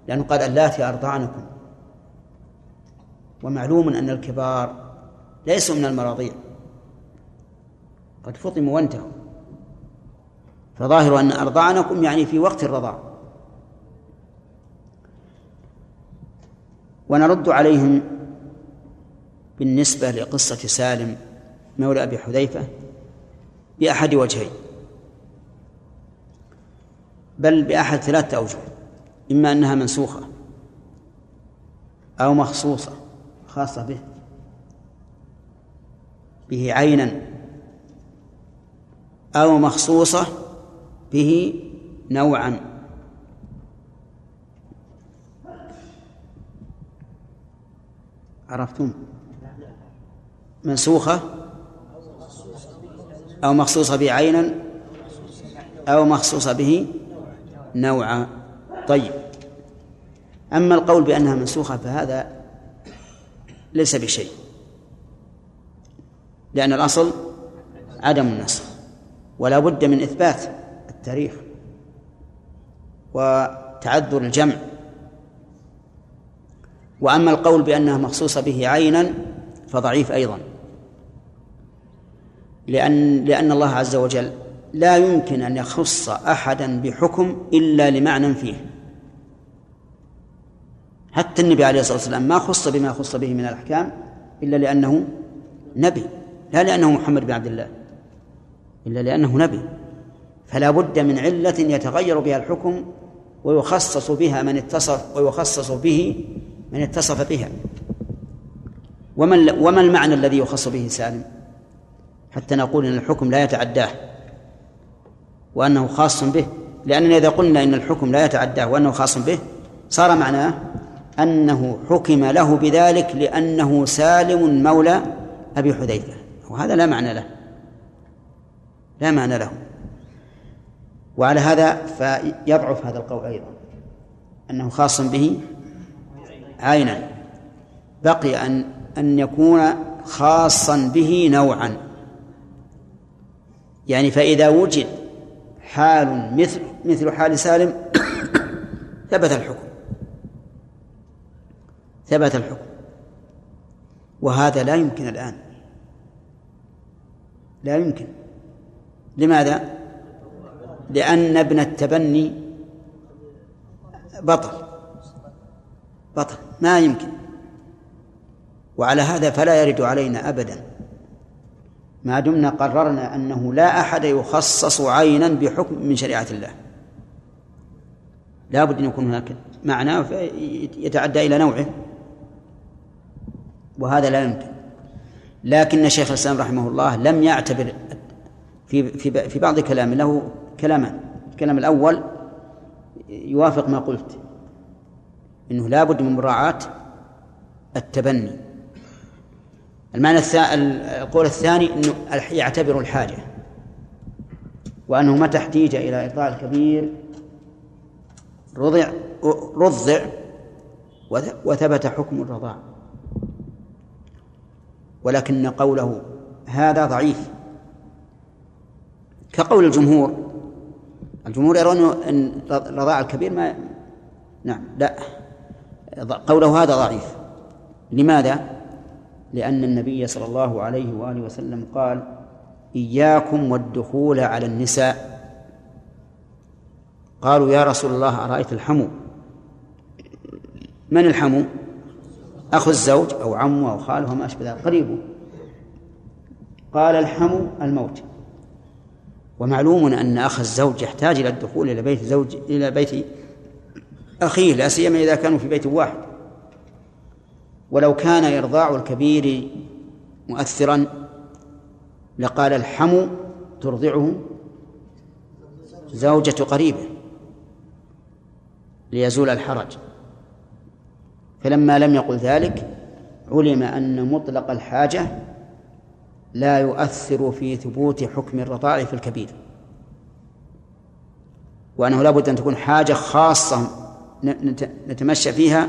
لأنه قال اللاتي أرضعنكم ومعلوم أن الكبار ليسوا من المراضيع قد فطموا وانتهوا. فظاهر أن أرضعنكم يعني في وقت الرضاع. ونرد عليهم بالنسبة لقصة سالم مولى أبي حذيفة بأحد وجهين. بل بأحد ثلاثة أوجه. إما أنها منسوخة أو مخصوصة خاصة به. به عينا أو مخصوصة به نوعا. عرفتم؟ منسوخة أو مخصوصة به عينا أو مخصوصة به نوعا. طيب. أما القول بأنها منسوخة فهذا ليس بشيء. لأن الأصل عدم النسخ ولا بد من إثبات التاريخ وتعذر الجمع. وأما القول بأنها مخصوصة به عينا فضعيف أيضا لأن لأن الله عز وجل لا يمكن أن يخص أحدا بحكم إلا لمعنى فيه. حتى النبي عليه الصلاة والسلام ما خص بما خص به من الأحكام إلا لأنه نبي. لا لأنه محمد بن عبد الله إلا لأنه نبي. فلا بد من علة يتغير بها الحكم ويخصص بها من اتصف ويخصص به من اتصف بها. وما وما المعنى الذي يخص به سالم؟ حتى نقول إن الحكم لا يتعداه وأنه خاص به. لأننا إذا قلنا إن الحكم لا يتعداه وأنه خاص به صار معناه أنه حكم له بذلك لأنه سالم مولى أبي حذيفة. وهذا لا معنى له. لا معنى له. وعلى هذا فيضعف هذا القول أيضا. أنه خاص به عينا. بقي أن أن يكون خاصا به نوعا. يعني فإذا وجد حال مثل مثل حال سالم ثبت الحكم. ثبت الحكم. وهذا لا يمكن الآن. لا يمكن. لماذا؟ لأن ابن التبني بطل. بطل. ما يمكن. وعلى هذا فلا يرد علينا أبدا. ما دمنا قررنا أنه لا أحد يخصص عينا بحكم من شريعة الله. لا بد أن يكون هناك معنى يتعدى إلى نوعه. وهذا لا يمكن. لكن شيخ الإسلام رحمه الله لم يعتبر في في في بعض كلامه له كلامان الكلام الأول يوافق ما قلت إنه لا بد من مراعاة التبني. المعنى القول الثاني إنه يعتبر الحاجة وأنه متى احتيج إلى إرضاء الكبير رضع رضع وثبت حكم الرضاع. ولكن قوله هذا ضعيف. كقول الجمهور الجمهور يرون أن رضاع الكبير ما نعم لا قوله هذا ضعيف. لماذا؟ لأن النبي صلى الله عليه وآله وسلم قال إياكم والدخول على النساء. قالوا يا رسول الله أرأيت الحمو؟ من الحمو؟ أخو الزوج أو عمه أو خاله وما أشبه ذلك قريبه قال الحمو الموت. ومعلوم أن أخ الزوج يحتاج إلى الدخول إلى بيت زوج إلى بيت أخيه لا سيما إذا كانوا في بيت واحد. ولو كان إرضاع الكبير مؤثرا لقال الحمو ترضعه زوجة قريبة ليزول الحرج. فلما لم يقل ذلك علم أن مطلق الحاجة لا يؤثر في ثبوت حكم الرضاع في الكبير. وأنه لا بد أن تكون حاجة خاصة نتمشى فيها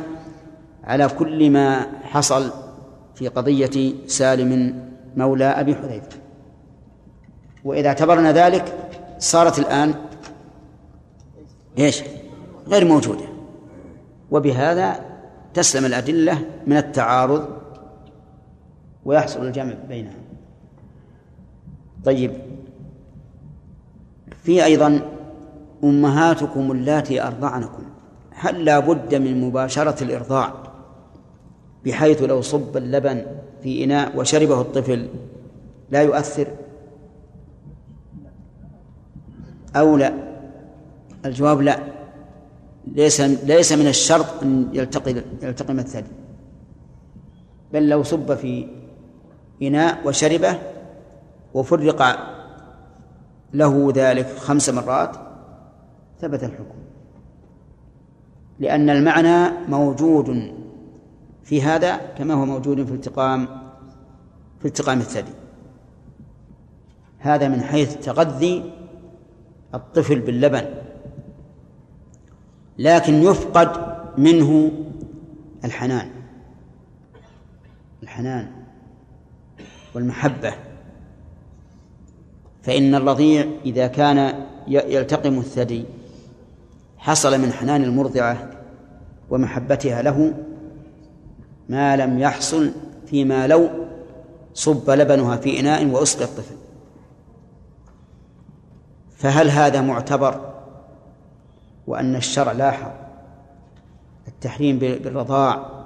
على كل ما حصل في قضية سالم مولى أبي حذيفة. وإذا اعتبرنا ذلك صارت الآن إيش؟ غير موجودة. وبهذا تسلم الأدلة من التعارض ويحصل الجمع بينها. طيب. في أيضا أمهاتكم اللاتي أرضعنكم هل لا بد من مباشرة الإرضاع بحيث لو صب اللبن في إناء وشربه الطفل لا يؤثر؟ أو لا؟ الجواب لا. ليس ليس من الشرط أن يلتقي يلتقم الثدي بل لو صب في إناء وشربه وفرق له ذلك خمس مرات ثبت الحكم. لأن المعنى موجود في هذا كما هو موجود في التقام في التقام الثدي. هذا من حيث تغذي الطفل باللبن. لكن يفقد منه الحنان. الحنان والمحبة. فإن الرضيع إذا كان يلتقم الثدي حصل من حنان المرضعة ومحبتها له ما لم يحصل فيما لو صب لبنها في إناء وأسقى الطفل. فهل هذا معتبر وأن الشرع لاحظ التحريم بالرضاع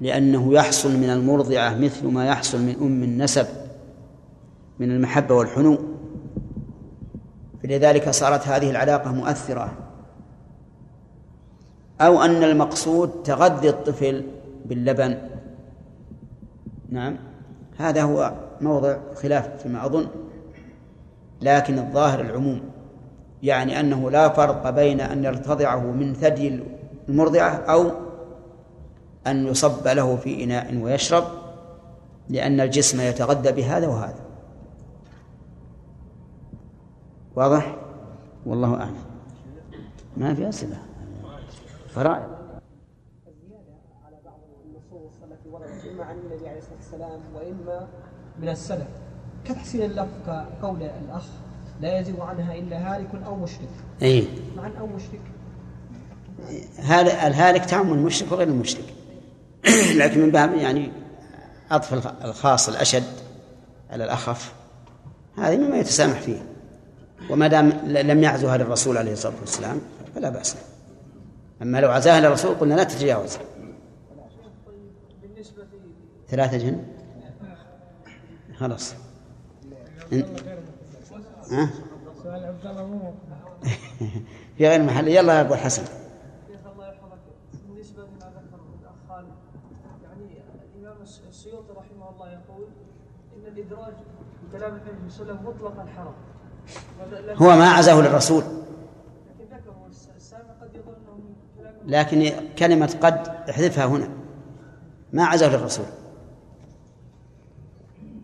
لأنه يحصل من المرضعة مثل ما يحصل من أم النسب من المحبة والحنو. فلذلك صارت هذه العلاقة مؤثرة. أو أن المقصود تغذي الطفل باللبن. نعم. هذا هو موضع خلاف فيما أظن. لكن الظاهر العموم. يعني أنه لا فرق بين أن يرتضعه من ثدي المرضعة أو أن يصب له في إناء ويشرب لأن الجسم يتغذى بهذا وهذا. واضح؟ والله أعلم. ما في أسئلة. فرائض. على بعض النصوص التي وردت إما عن النبي عليه الصلاة والسلام وإما من السلف. كتحسين اللفظ كقول الأخ لا يزيغ عنها إلا هالك أو مشرك. أي. مع أو مشرك. هذا الهالك تعم المشرك وغير المشرك. لكن من باب يعني عطف الخاص الأشد على الأخف هذه مما يتسامح فيه. وما دام لم يعزها للرسول عليه الصلاة والسلام فلا بأس. أما لو عزاها للرسول قلنا لا تتجاوز. ثلاثة جن؟ خلاص. ها؟ في غير محل. يلا يا أبو حسن. شيخ الله يحفظك بالنسبة لما الأخ خالد يعني الإمام السيوطي رحمه الله يقول إن الإدراج بكلام النبي صلى الله عليه وسلم هو ما عزاه للرسول. لكن كلمة قد احذفها هنا. ما عزاه للرسول.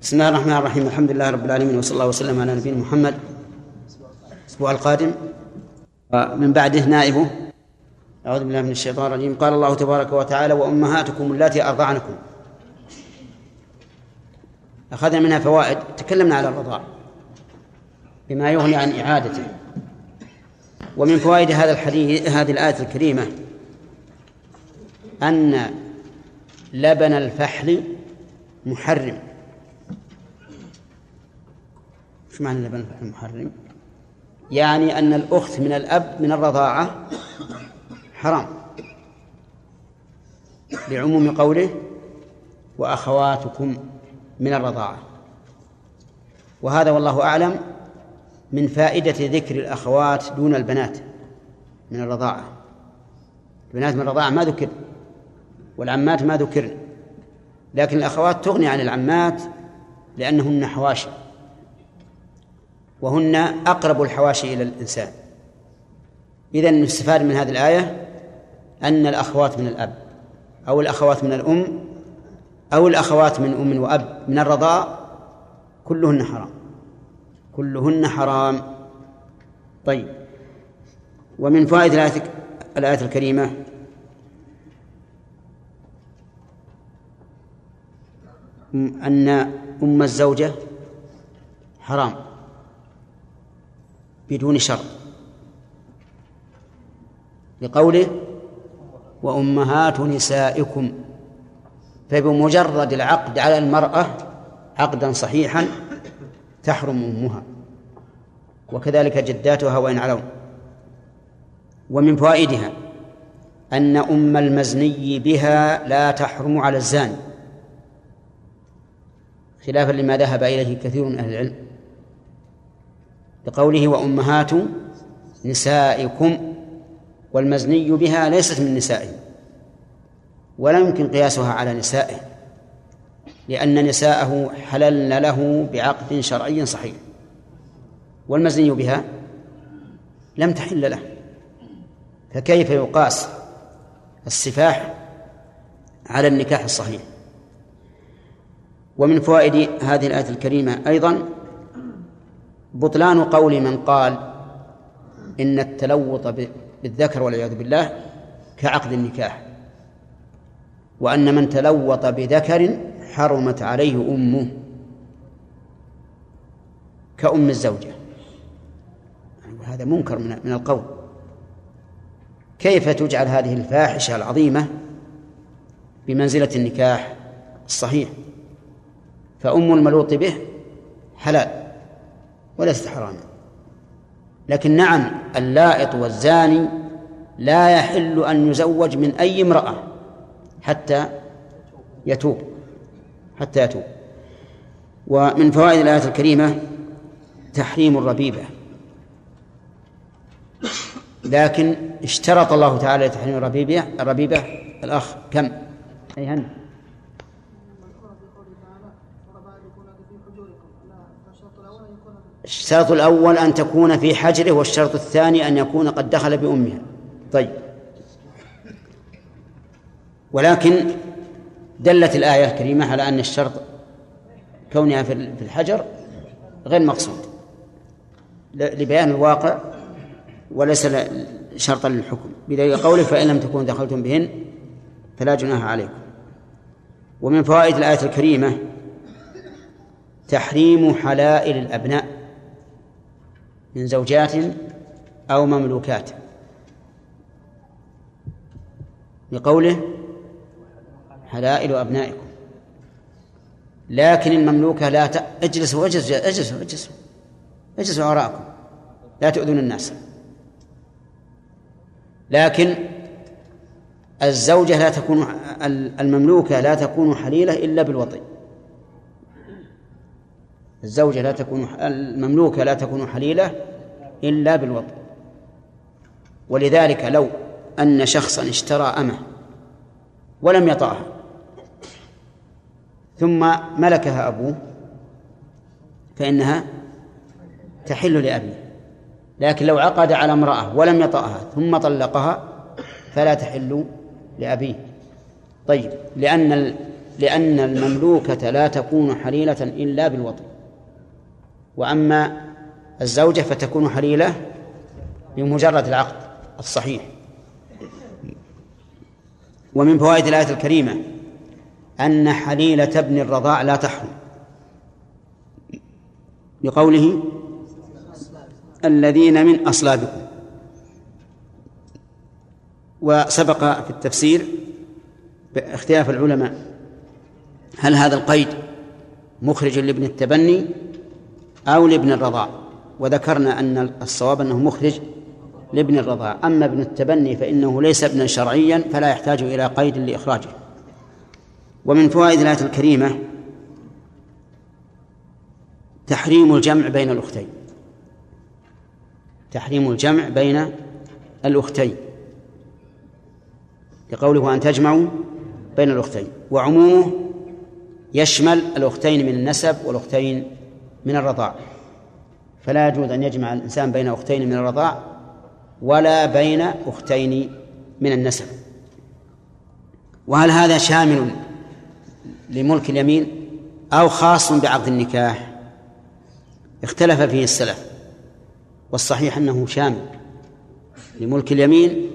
بسم الله الرحمن الرحيم الحمد لله رب العالمين وصلى الله وسلم على نبينا محمد الأسبوع القادم ومن بعده نائبه أعوذ بالله من الشيطان الرجيم قال الله تبارك وتعالى وأمهاتكم اللاتي أرضعنكم أخذنا منها فوائد تكلمنا على الرضاع بما يغني عن إعادته ومن فوائد هذا الحديث هذه الآية الكريمة أن لبن الفحل محرم إيش معنى لبن الفحل محرم؟ يعني أن الأخت من الأب من الرضاعة حرام. لعموم قوله وأخواتكم من الرضاعة. وهذا والله أعلم من فائدة ذكر الأخوات دون البنات من الرضاعة. البنات من الرضاعة ما ذكر والعمات ما ذكرن لكن الأخوات تغني عن العمات لأنهن حواشي. وهن أقرب الحواشي إلى الإنسان. إذا نستفاد من هذه الآية أن الأخوات من الأب أو الأخوات من الأم أو الأخوات من أم وأب من الرضاء كلهن حرام. كلهن حرام. طيب. ومن فوائد الآية الآية الكريمة أن أم الزوجة حرام. بدون شرط لقوله وأمهات نسائكم. فبمجرد العقد على المرأة عقدا صحيحا تحرم أمها. وكذلك جداتها وإن علوا. ومن فوائدها أن أم المزني بها لا تحرم على الزاني. خلافا لما ذهب إليه كثير من أهل العلم. بقوله وأمهات نسائكم والمزني بها ليست من نسائه ولا يمكن قياسها على نسائه لأن نساءه حللن له بعقد شرعي صحيح والمزني بها لم تحل له فكيف يقاس السفاح على النكاح الصحيح؟ ومن فوائد هذه الآية الكريمة أيضا بطلان قول من قال إن التلوط بالذكر والعياذ بالله كعقد النكاح وأن من تلوط بذكر حرمت عليه أمه كأم الزوجة. هذا منكر من من القول. كيف تجعل هذه الفاحشة العظيمة بمنزلة النكاح الصحيح؟ فأم الملوط به حلال. وليست حراما. لكن نعم اللائط والزاني لا يحل أن يزوج من أي امرأة حتى يتوب حتى يتوب. ومن فوائد الآية الكريمة تحريم الربيبة. لكن اشترط الله تعالى لتحريم الربيبة الربيبة الأخ كم؟ أي الشرط الأول أن تكون في حجره والشرط الثاني أن يكون قد دخل بأمها. طيب. ولكن دلت الآية الكريمة على أن الشرط كونها في الحجر غير مقصود. لبيان الواقع وليس شرطا للحكم. بدليل قوله فإن لم تكونوا دخلتم بهن فلا جناح عليكم. ومن فوائد الآية الكريمة تحريم حلائل الأبناء. من زوجات أو مملوكات. بقوله حلائل أبنائكم. لكن المملوكة لا ت... اجلسوا اجلسوا اجلسوا اجلسوا اجلسوا وراءكم لا تؤذون الناس. لكن الزوجة لا تكون المملوكة لا تكون حليلة إلا بالوطي. الزوجة لا تكون المملوكة لا تكون حليلة إلا بالوطي ولذلك لو أن شخصا اشترى أمة ولم يطأها ثم ملكها أبوه فإنها تحل لأبيه. لكن لو عقد على امرأة ولم يطأها ثم طلقها فلا تحل لأبيه. طيب لأن لأن المملوكة لا تكون حليلة إلا بالوطي وأما الزوجة فتكون حليلة بمجرد العقد الصحيح. ومن فوائد الآية الكريمة أن حليلة ابن الرضاع لا تحرم. بقوله الذين من أصلابكم. وسبق في التفسير باختلاف العلماء هل هذا القيد مخرج لابن التبني أو لابن الرضاع. وذكرنا أن الصواب أنه مخرج لابن الرضاع. أما ابن التبني فإنه ليس ابنا شرعيا فلا يحتاج إلى قيد لإخراجه. ومن فوائد الآية الكريمة تحريم الجمع بين الأختين. تحريم الجمع بين الأختين. لقوله أن تجمعوا بين الأختين. وعمومه يشمل الأختين من النسب والأختين من الرضاع. فلا يجوز أن يجمع الإنسان بين أختين من الرضاع ولا بين أختين من النسب. وهل هذا شامل لملك اليمين أو خاص بعقد النكاح؟ اختلف فيه السلف والصحيح أنه شامل لملك اليمين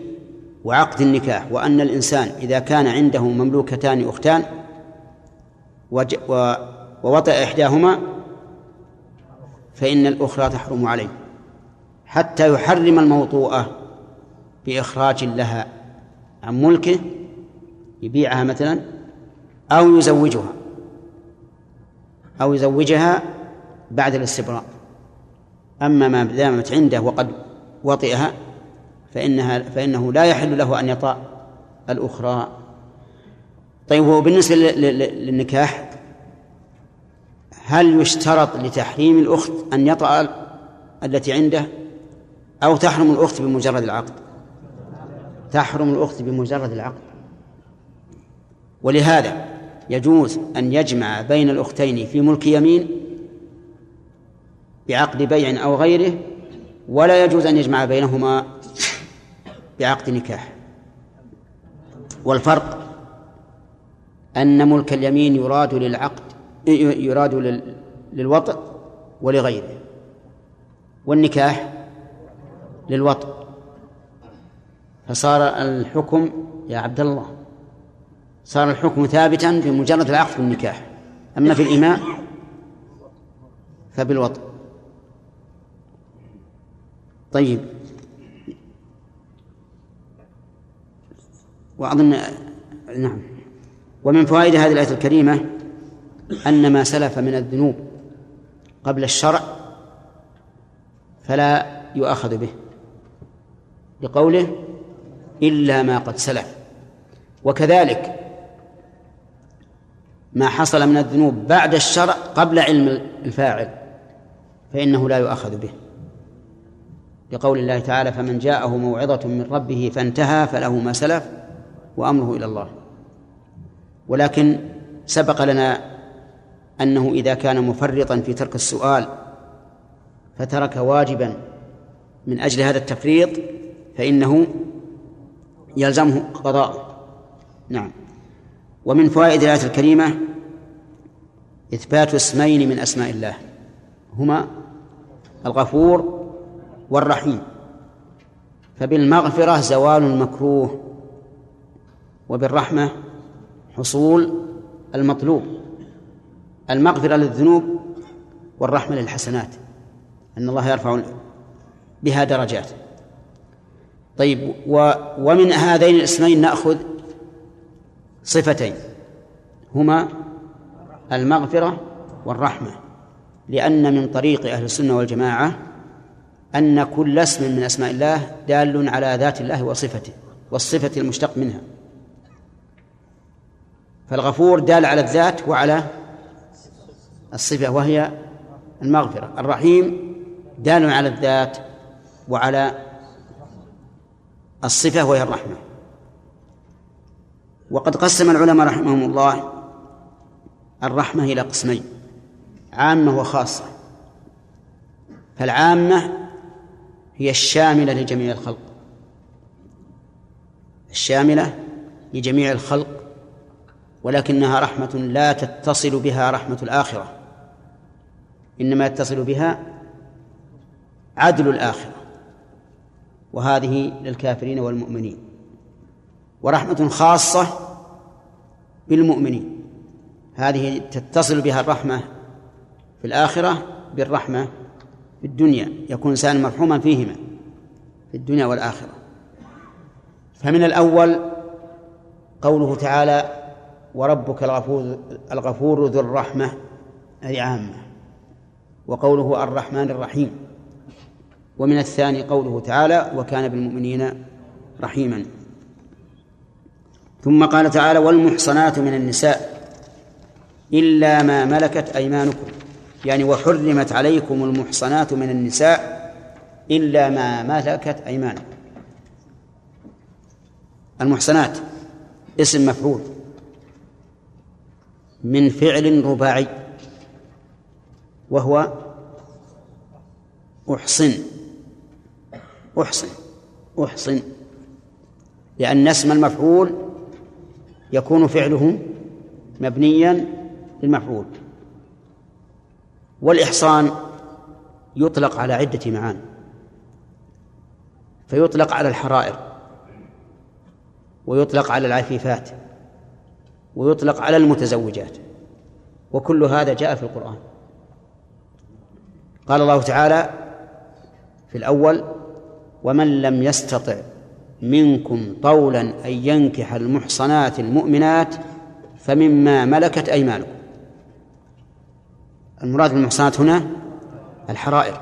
وعقد النكاح وأن الإنسان إذا كان عنده مملوكتان أختان ووطئ إحداهما فإن الأخرى تحرم عليه حتى يحرم الموطوءة بإخراج لها عن ملكه يبيعها مثلا أو يزوجها أو يزوجها بعد الاستبراء. أما ما دامت عنده وقد وطئها فإنها فإنه لا يحل له أن يطأ الأخرى. طيب وبالنسبة للنكاح هل يشترط لتحريم الأخت أن يطأ التي عنده أو تحرم الأخت بمجرد العقد؟ تحرم الأخت بمجرد العقد. ولهذا يجوز أن يجمع بين الأختين في ملك يمين بعقد بيع أو غيره ولا يجوز أن يجمع بينهما بعقد نكاح. والفرق أن ملك اليمين يراد للعقد يراد للوطء ولغيره والنكاح للوطء فصار الحكم يا عبد الله صار الحكم ثابتا بمجرد العقد بالنكاح أما في الإماء فبالوطء طيب. وأظن نعم. ومن فوائد هذه الآية الكريمة أن ما سلف من الذنوب قبل الشرع فلا يؤاخذ به. لقوله إلا ما قد سلف. وكذلك ما حصل من الذنوب بعد الشرع قبل علم الفاعل فإنه لا يؤاخذ به. لقول الله تعالى فمن جاءه موعظة من ربه فانتهى فله ما سلف وأمره إلى الله. ولكن سبق لنا أنه إذا كان مفرطا في ترك السؤال فترك واجبا من أجل هذا التفريط فإنه يلزمه قضاء. نعم. ومن فوائد الآية الكريمة إثبات اسمين من أسماء الله هما الغفور والرحيم. فبالمغفرة زوال المكروه وبالرحمة حصول المطلوب. المغفرة للذنوب والرحمة للحسنات أن الله يرفع بها درجات. طيب و ومن هذين الاسمين نأخذ صفتين هما المغفرة والرحمة لأن من طريق أهل السنة والجماعة أن كل اسم من أسماء الله دال على ذات الله وصفته والصفة المشتق منها. فالغفور دال على الذات وعلى الصفة وهي المغفرة. الرحيم دال على الذات وعلى الصفة وهي الرحمة. وقد قسم العلماء رحمهم الله الرحمة إلى قسمين عامة وخاصة. فالعامة هي الشاملة لجميع الخلق. الشاملة لجميع الخلق ولكنها رحمة لا تتصل بها رحمة الآخرة. إنما يتصل بها عدل الآخرة وهذه للكافرين والمؤمنين. ورحمة خاصة بالمؤمنين هذه تتصل بها الرحمة في الآخرة بالرحمة في الدنيا يكون إنسان مرحوما فيهما في الدنيا والآخرة. فمن الأول قوله تعالى وربك الغفور الغفور ذو الرحمة أي عامة. وقوله الرحمن الرحيم. ومن الثاني قوله تعالى وكان بالمؤمنين رحيما. ثم قال تعالى والمحصنات من النساء إلا ما ملكت أيمانكم. يعني وحرمت عليكم المحصنات من النساء إلا ما ملكت أيمانكم. المحصنات اسم مفعول من فعل رباعي وهو أحصن. أحصن. أحصن. لأن اسم المفعول يكون فعله مبنيا للمفعول. والإحصان يطلق على عدة معاني فيطلق على الحرائر. ويطلق على العفيفات. ويطلق على المتزوجات. وكل هذا جاء في القرآن. قال الله تعالى في الأول ومن لم يستطع منكم طولا أن ينكح المحصنات المؤمنات فمما ملكت أيمانكم. المراد بالمحصنات هنا الحرائر.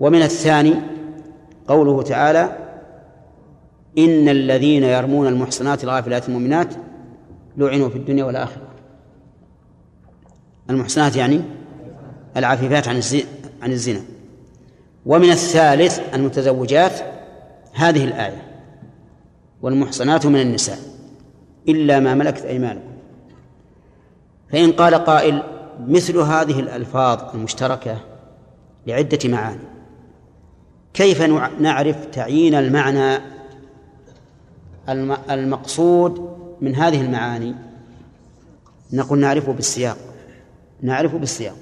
ومن الثاني قوله تعالى إن الذين يرمون المحصنات الغافلات المؤمنات لعنوا في الدنيا والآخرة. المحصنات يعني العفيفات عن عن الزنا. ومن الثالث المتزوجات هذه الآية والمحصنات من النساء إلا ما ملكت أيمانكم. فإن قال قائل مثل هذه الألفاظ المشتركة لعدة معاني. كيف نعرف تعيين المعنى المقصود من هذه المعاني؟ نقول نعرفه بالسياق. نعرفه بالسياق.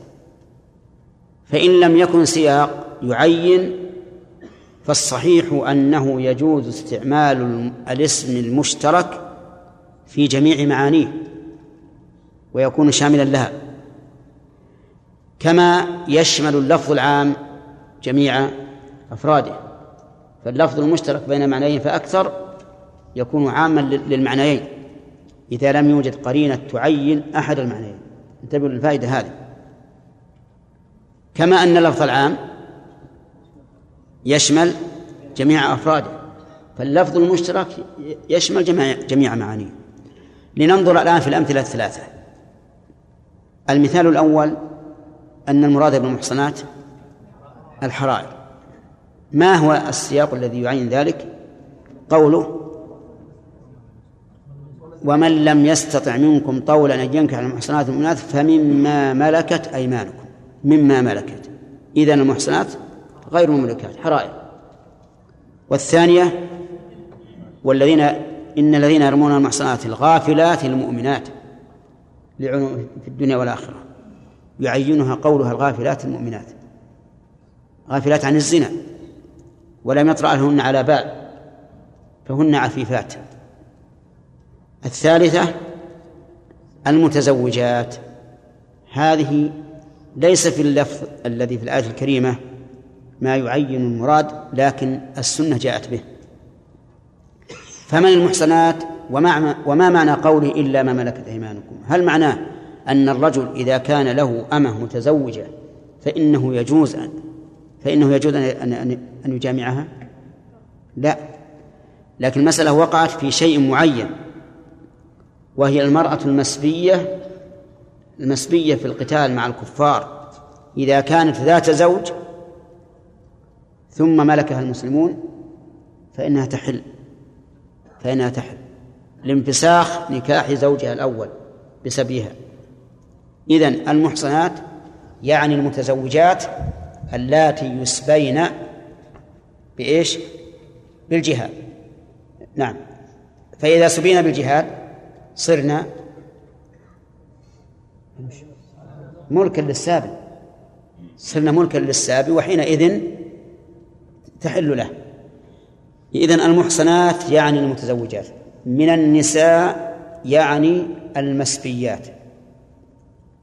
فإن لم يكن سياق يعين فالصحيح أنه يجوز استعمال الاسم المشترك في جميع معانيه ويكون شاملا لها. كما يشمل اللفظ العام جميع أفراده. فاللفظ المشترك بين معنيين فأكثر يكون عاما للمعنيين. إذا لم يوجد قرينة تعين أحد المعنيين. انتبهوا للفائدة هذه. كما أن اللفظ العام يشمل جميع أفراده فاللفظ المشترك يشمل جميع معانيه. لننظر الآن في الأمثلة الثلاثة. المثال الأول أن المراد بالمحصنات الحرائر. ما هو السياق الذي يعين ذلك؟ قوله ومن لم يستطع منكم طولا أن ينكح المحصنات المؤمنات فمما ملكت أيمانكم. مما ملكت. إذا المحصنات غير مملكات حرائر. والثانية والذين إن الذين يرمون المحصنات الغافلات المؤمنات في الدنيا والآخرة يعينها قولها الغافلات المؤمنات. غافلات عن الزنا ولم يطرأ لهن على بال فهن عفيفات. الثالثة المتزوجات. هذه ليس في اللفظ الذي في الآية الكريمة ما يعين المراد لكن السنة جاءت به. فمن المحصنات وما, وما معنى قوله إلا ما ملكت أيمانكم؟ هل معناه أن الرجل إذا كان له أمة متزوجة فإنه يجوز أن فإنه يجوز أن أن أن يجامعها؟ لا. لكن المسألة وقعت في شيء معين وهي المرأة المسبية المسبية في القتال مع الكفار إذا كانت ذات زوج ثم ملكها المسلمون فإنها تحل فإنها تحل لانفساخ نكاح زوجها الأول بسبيها. إذن المحصنات يعني المتزوجات اللاتي يسبين بإيش؟ بالجهاد. نعم. فإذا سبينا بالجهاد صرنا ملكا للسابي. صرنا ملكا للسابي وحينئذ تحل له. إذن المحصنات يعني المتزوجات. من النساء يعني المسبيات.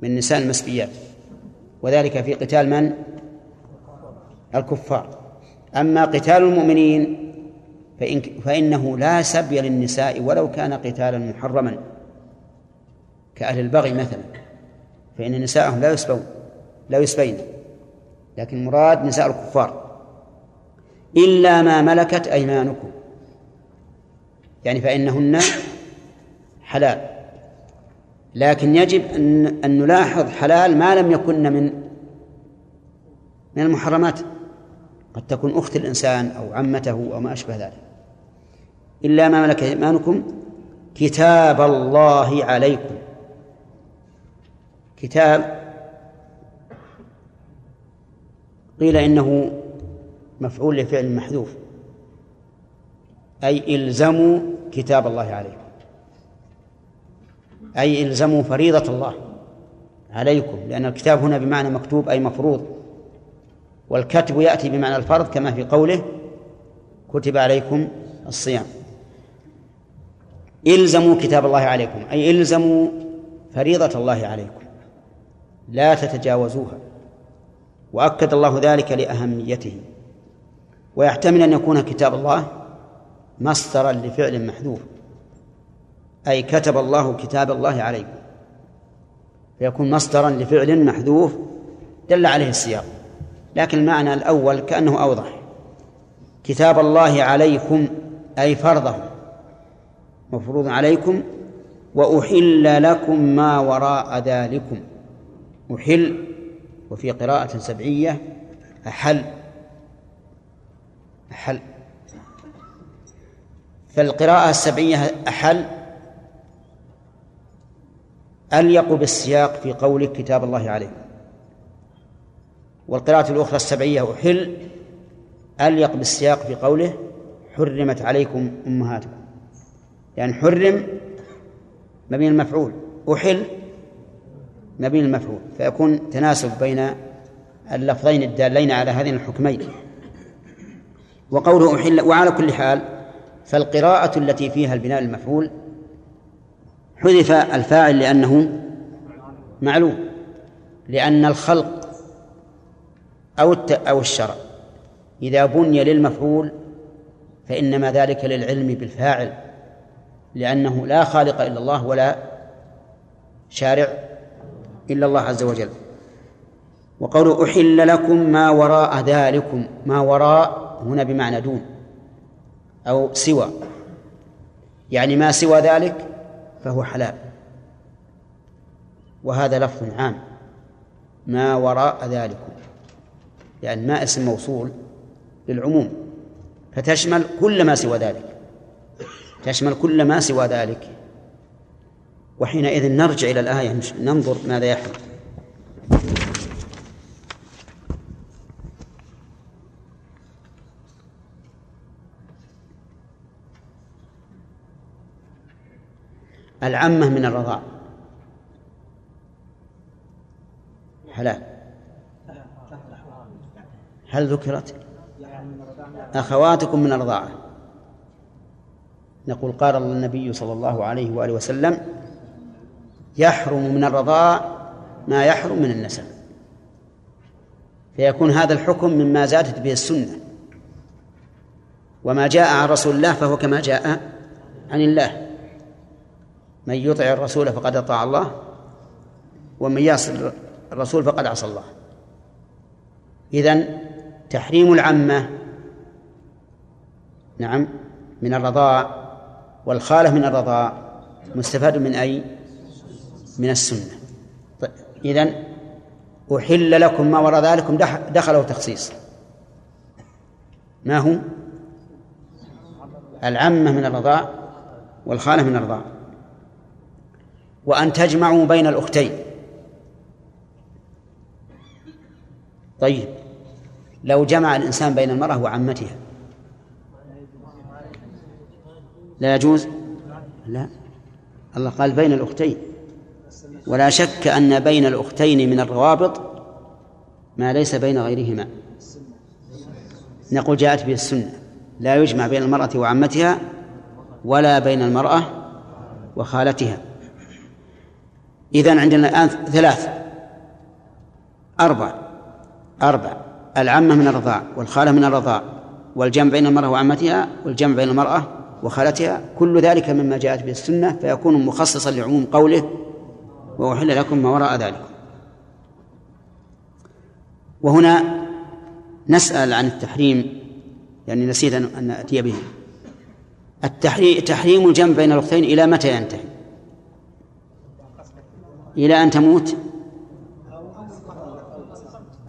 من النساء المسبيات. وذلك في قتال من؟ الكفار. أما قتال المؤمنين فإن فإنه لا سبي للنساء ولو كان قتالا محرما. كأهل البغي مثلا. فإن نساءهم لا يسبون لا يسبين. لكن المراد نساء الكفار. إلا ما ملكت أيمانكم. يعني فإنهن حلال. لكن يجب أن أن نلاحظ حلال ما لم يكن من من المحرمات. قد تكون أخت الإنسان أو عمته أو ما أشبه ذلك. إلا ما ملك أيمانكم كتاب الله عليكم. كتاب قيل إنه مفعول لفعل محذوف أي إلزموا كتاب الله عليكم أي إلزموا فريضة الله عليكم لأن الكتاب هنا بمعنى مكتوب أي مفروض والكتب يأتي بمعنى الفرض كما في قوله كتب عليكم الصيام. إلزموا كتاب الله عليكم أي إلزموا فريضة الله عليكم. لا تتجاوزوها. وأكد الله ذلك لأهميته. ويحتمل أن يكون كتاب الله مصدرا لفعل محذوف. أي كتب الله كتاب الله عليكم. فيكون مصدرا لفعل محذوف دل عليه السياق. لكن المعنى الأول كأنه أوضح. كتاب الله عليكم أي فرضه. مفروض عليكم. وأحل لكم ما وراء ذلكم. أحل وفي قراءة سبعية أحل أحل. فالقراءة السبعية أحل. أليق بالسياق في قوله كتاب الله عليه. والقراءة الأخرى السبعية أحل. أليق بالسياق في قوله حرمت عليكم أمهاتكم. يعني حرم مبين المفعول. أحل. مبين المفعول فيكون تناسب بين اللفظين الدالين على هذين الحكمين. وقوله أحل وعلى كل حال فالقراءة التي فيها البناء المفعول حذف الفاعل لأنه معلوم لأن الخلق أو أو الشرع إذا بني للمفعول فإنما ذلك للعلم بالفاعل لأنه لا خالق إلا الله ولا شارع إلا الله عز وجل. وقوله أحل لكم ما وراء ذلكم ما وراء هنا بمعنى دون أو سوى. يعني ما سوى ذلك فهو حلال. وهذا لفظ عام. ما وراء ذلكم. يعني ما اسم موصول للعموم. فتشمل كل ما سوى ذلك. تشمل كل ما سوى ذلك. وحينئذ نرجع إلى الآية ننظر ماذا يحدث. العمة من الرضاع. حلال. هل ذكرت؟ أخواتكم من الرضاعة. نقول قال النبي صلى الله عليه وآله وسلم يحرم من الرضاع ما يحرم من النسب. فيكون هذا الحكم مما زادت به السنة. وما جاء عن رسول الله فهو كما جاء عن الله. من يطع الرسول فقد أطاع الله ومن يعص الرسول فقد عصى الله. إذن تحريم العمة نعم من الرضاع والخالة من الرضاع مستفاد من أي؟ من السنة. طيب إذن أحل لكم ما وراء ذلكم دخله تخصيص. ما هو؟ العمة من الرضاع والخالة من الرضاع. وأن تجمعوا بين الأختين. طيب لو جمع الإنسان بين المرأة وعمتها لا يجوز؟ لا. الله قال بين الأختين. ولا شك أن بين الأختين من الروابط ما ليس بين غيرهما. نقول جاءت به السنة. لا يجمع بين المرأة وعمتها ولا بين المرأة وخالتها. إذن عندنا الآن ثلاث. أربع. أربع. العمة من الرضاع والخالة من الرضاع والجمع بين المرأة وعمتها والجمع بين المرأة وخالتها. كل ذلك مما جاءت به السنة فيكون مخصصا لعموم قوله وأحل لكم ما وراء ذلك. وهنا نسأل عن التحريم يعني نسيت أن نأتي به. التحريم تحريم الجمع بين الأختين إلى متى ينتهي؟ إلى أن تموت؟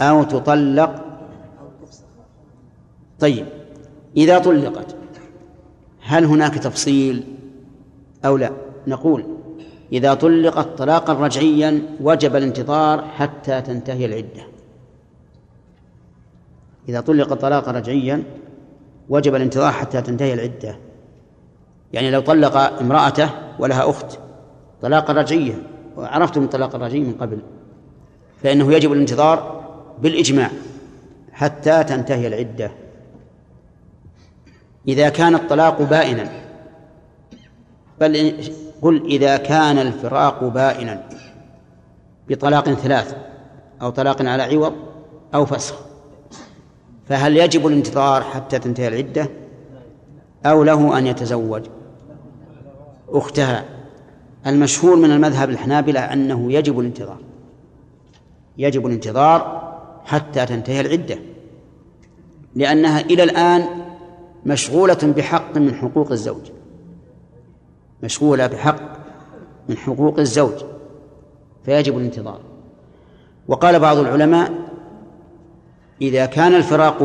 أو تطلق؟ طيب إذا طلقت هل هناك تفصيل أو لا؟ نقول إذا طلقت طلاقا رجعيا وجب الانتظار حتى تنتهي العدة. إذا طلق طلاقا رجعيا وجب الانتظار حتى تنتهي العدة. يعني لو طلق امرأته ولها أخت طلاقا رجعيا وعرفتم الطلاق الرجعي من قبل فإنه يجب الانتظار بالإجماع حتى تنتهي العدة. إذا كان الطلاق بائنا بل قل إذا كان الفراق بائنا بطلاق ثلاث أو طلاق على عوض أو فسخ فهل يجب الانتظار حتى تنتهي العدة أو له أن يتزوج؟ أختها المشهور من المذهب الحنابلة أنه يجب الانتظار يجب الانتظار حتى تنتهي العدة لأنها إلى الآن مشغولة بحق من حقوق الزوج. مشغولة بحق من حقوق الزوج فيجب الانتظار. وقال بعض العلماء إذا كان الفراق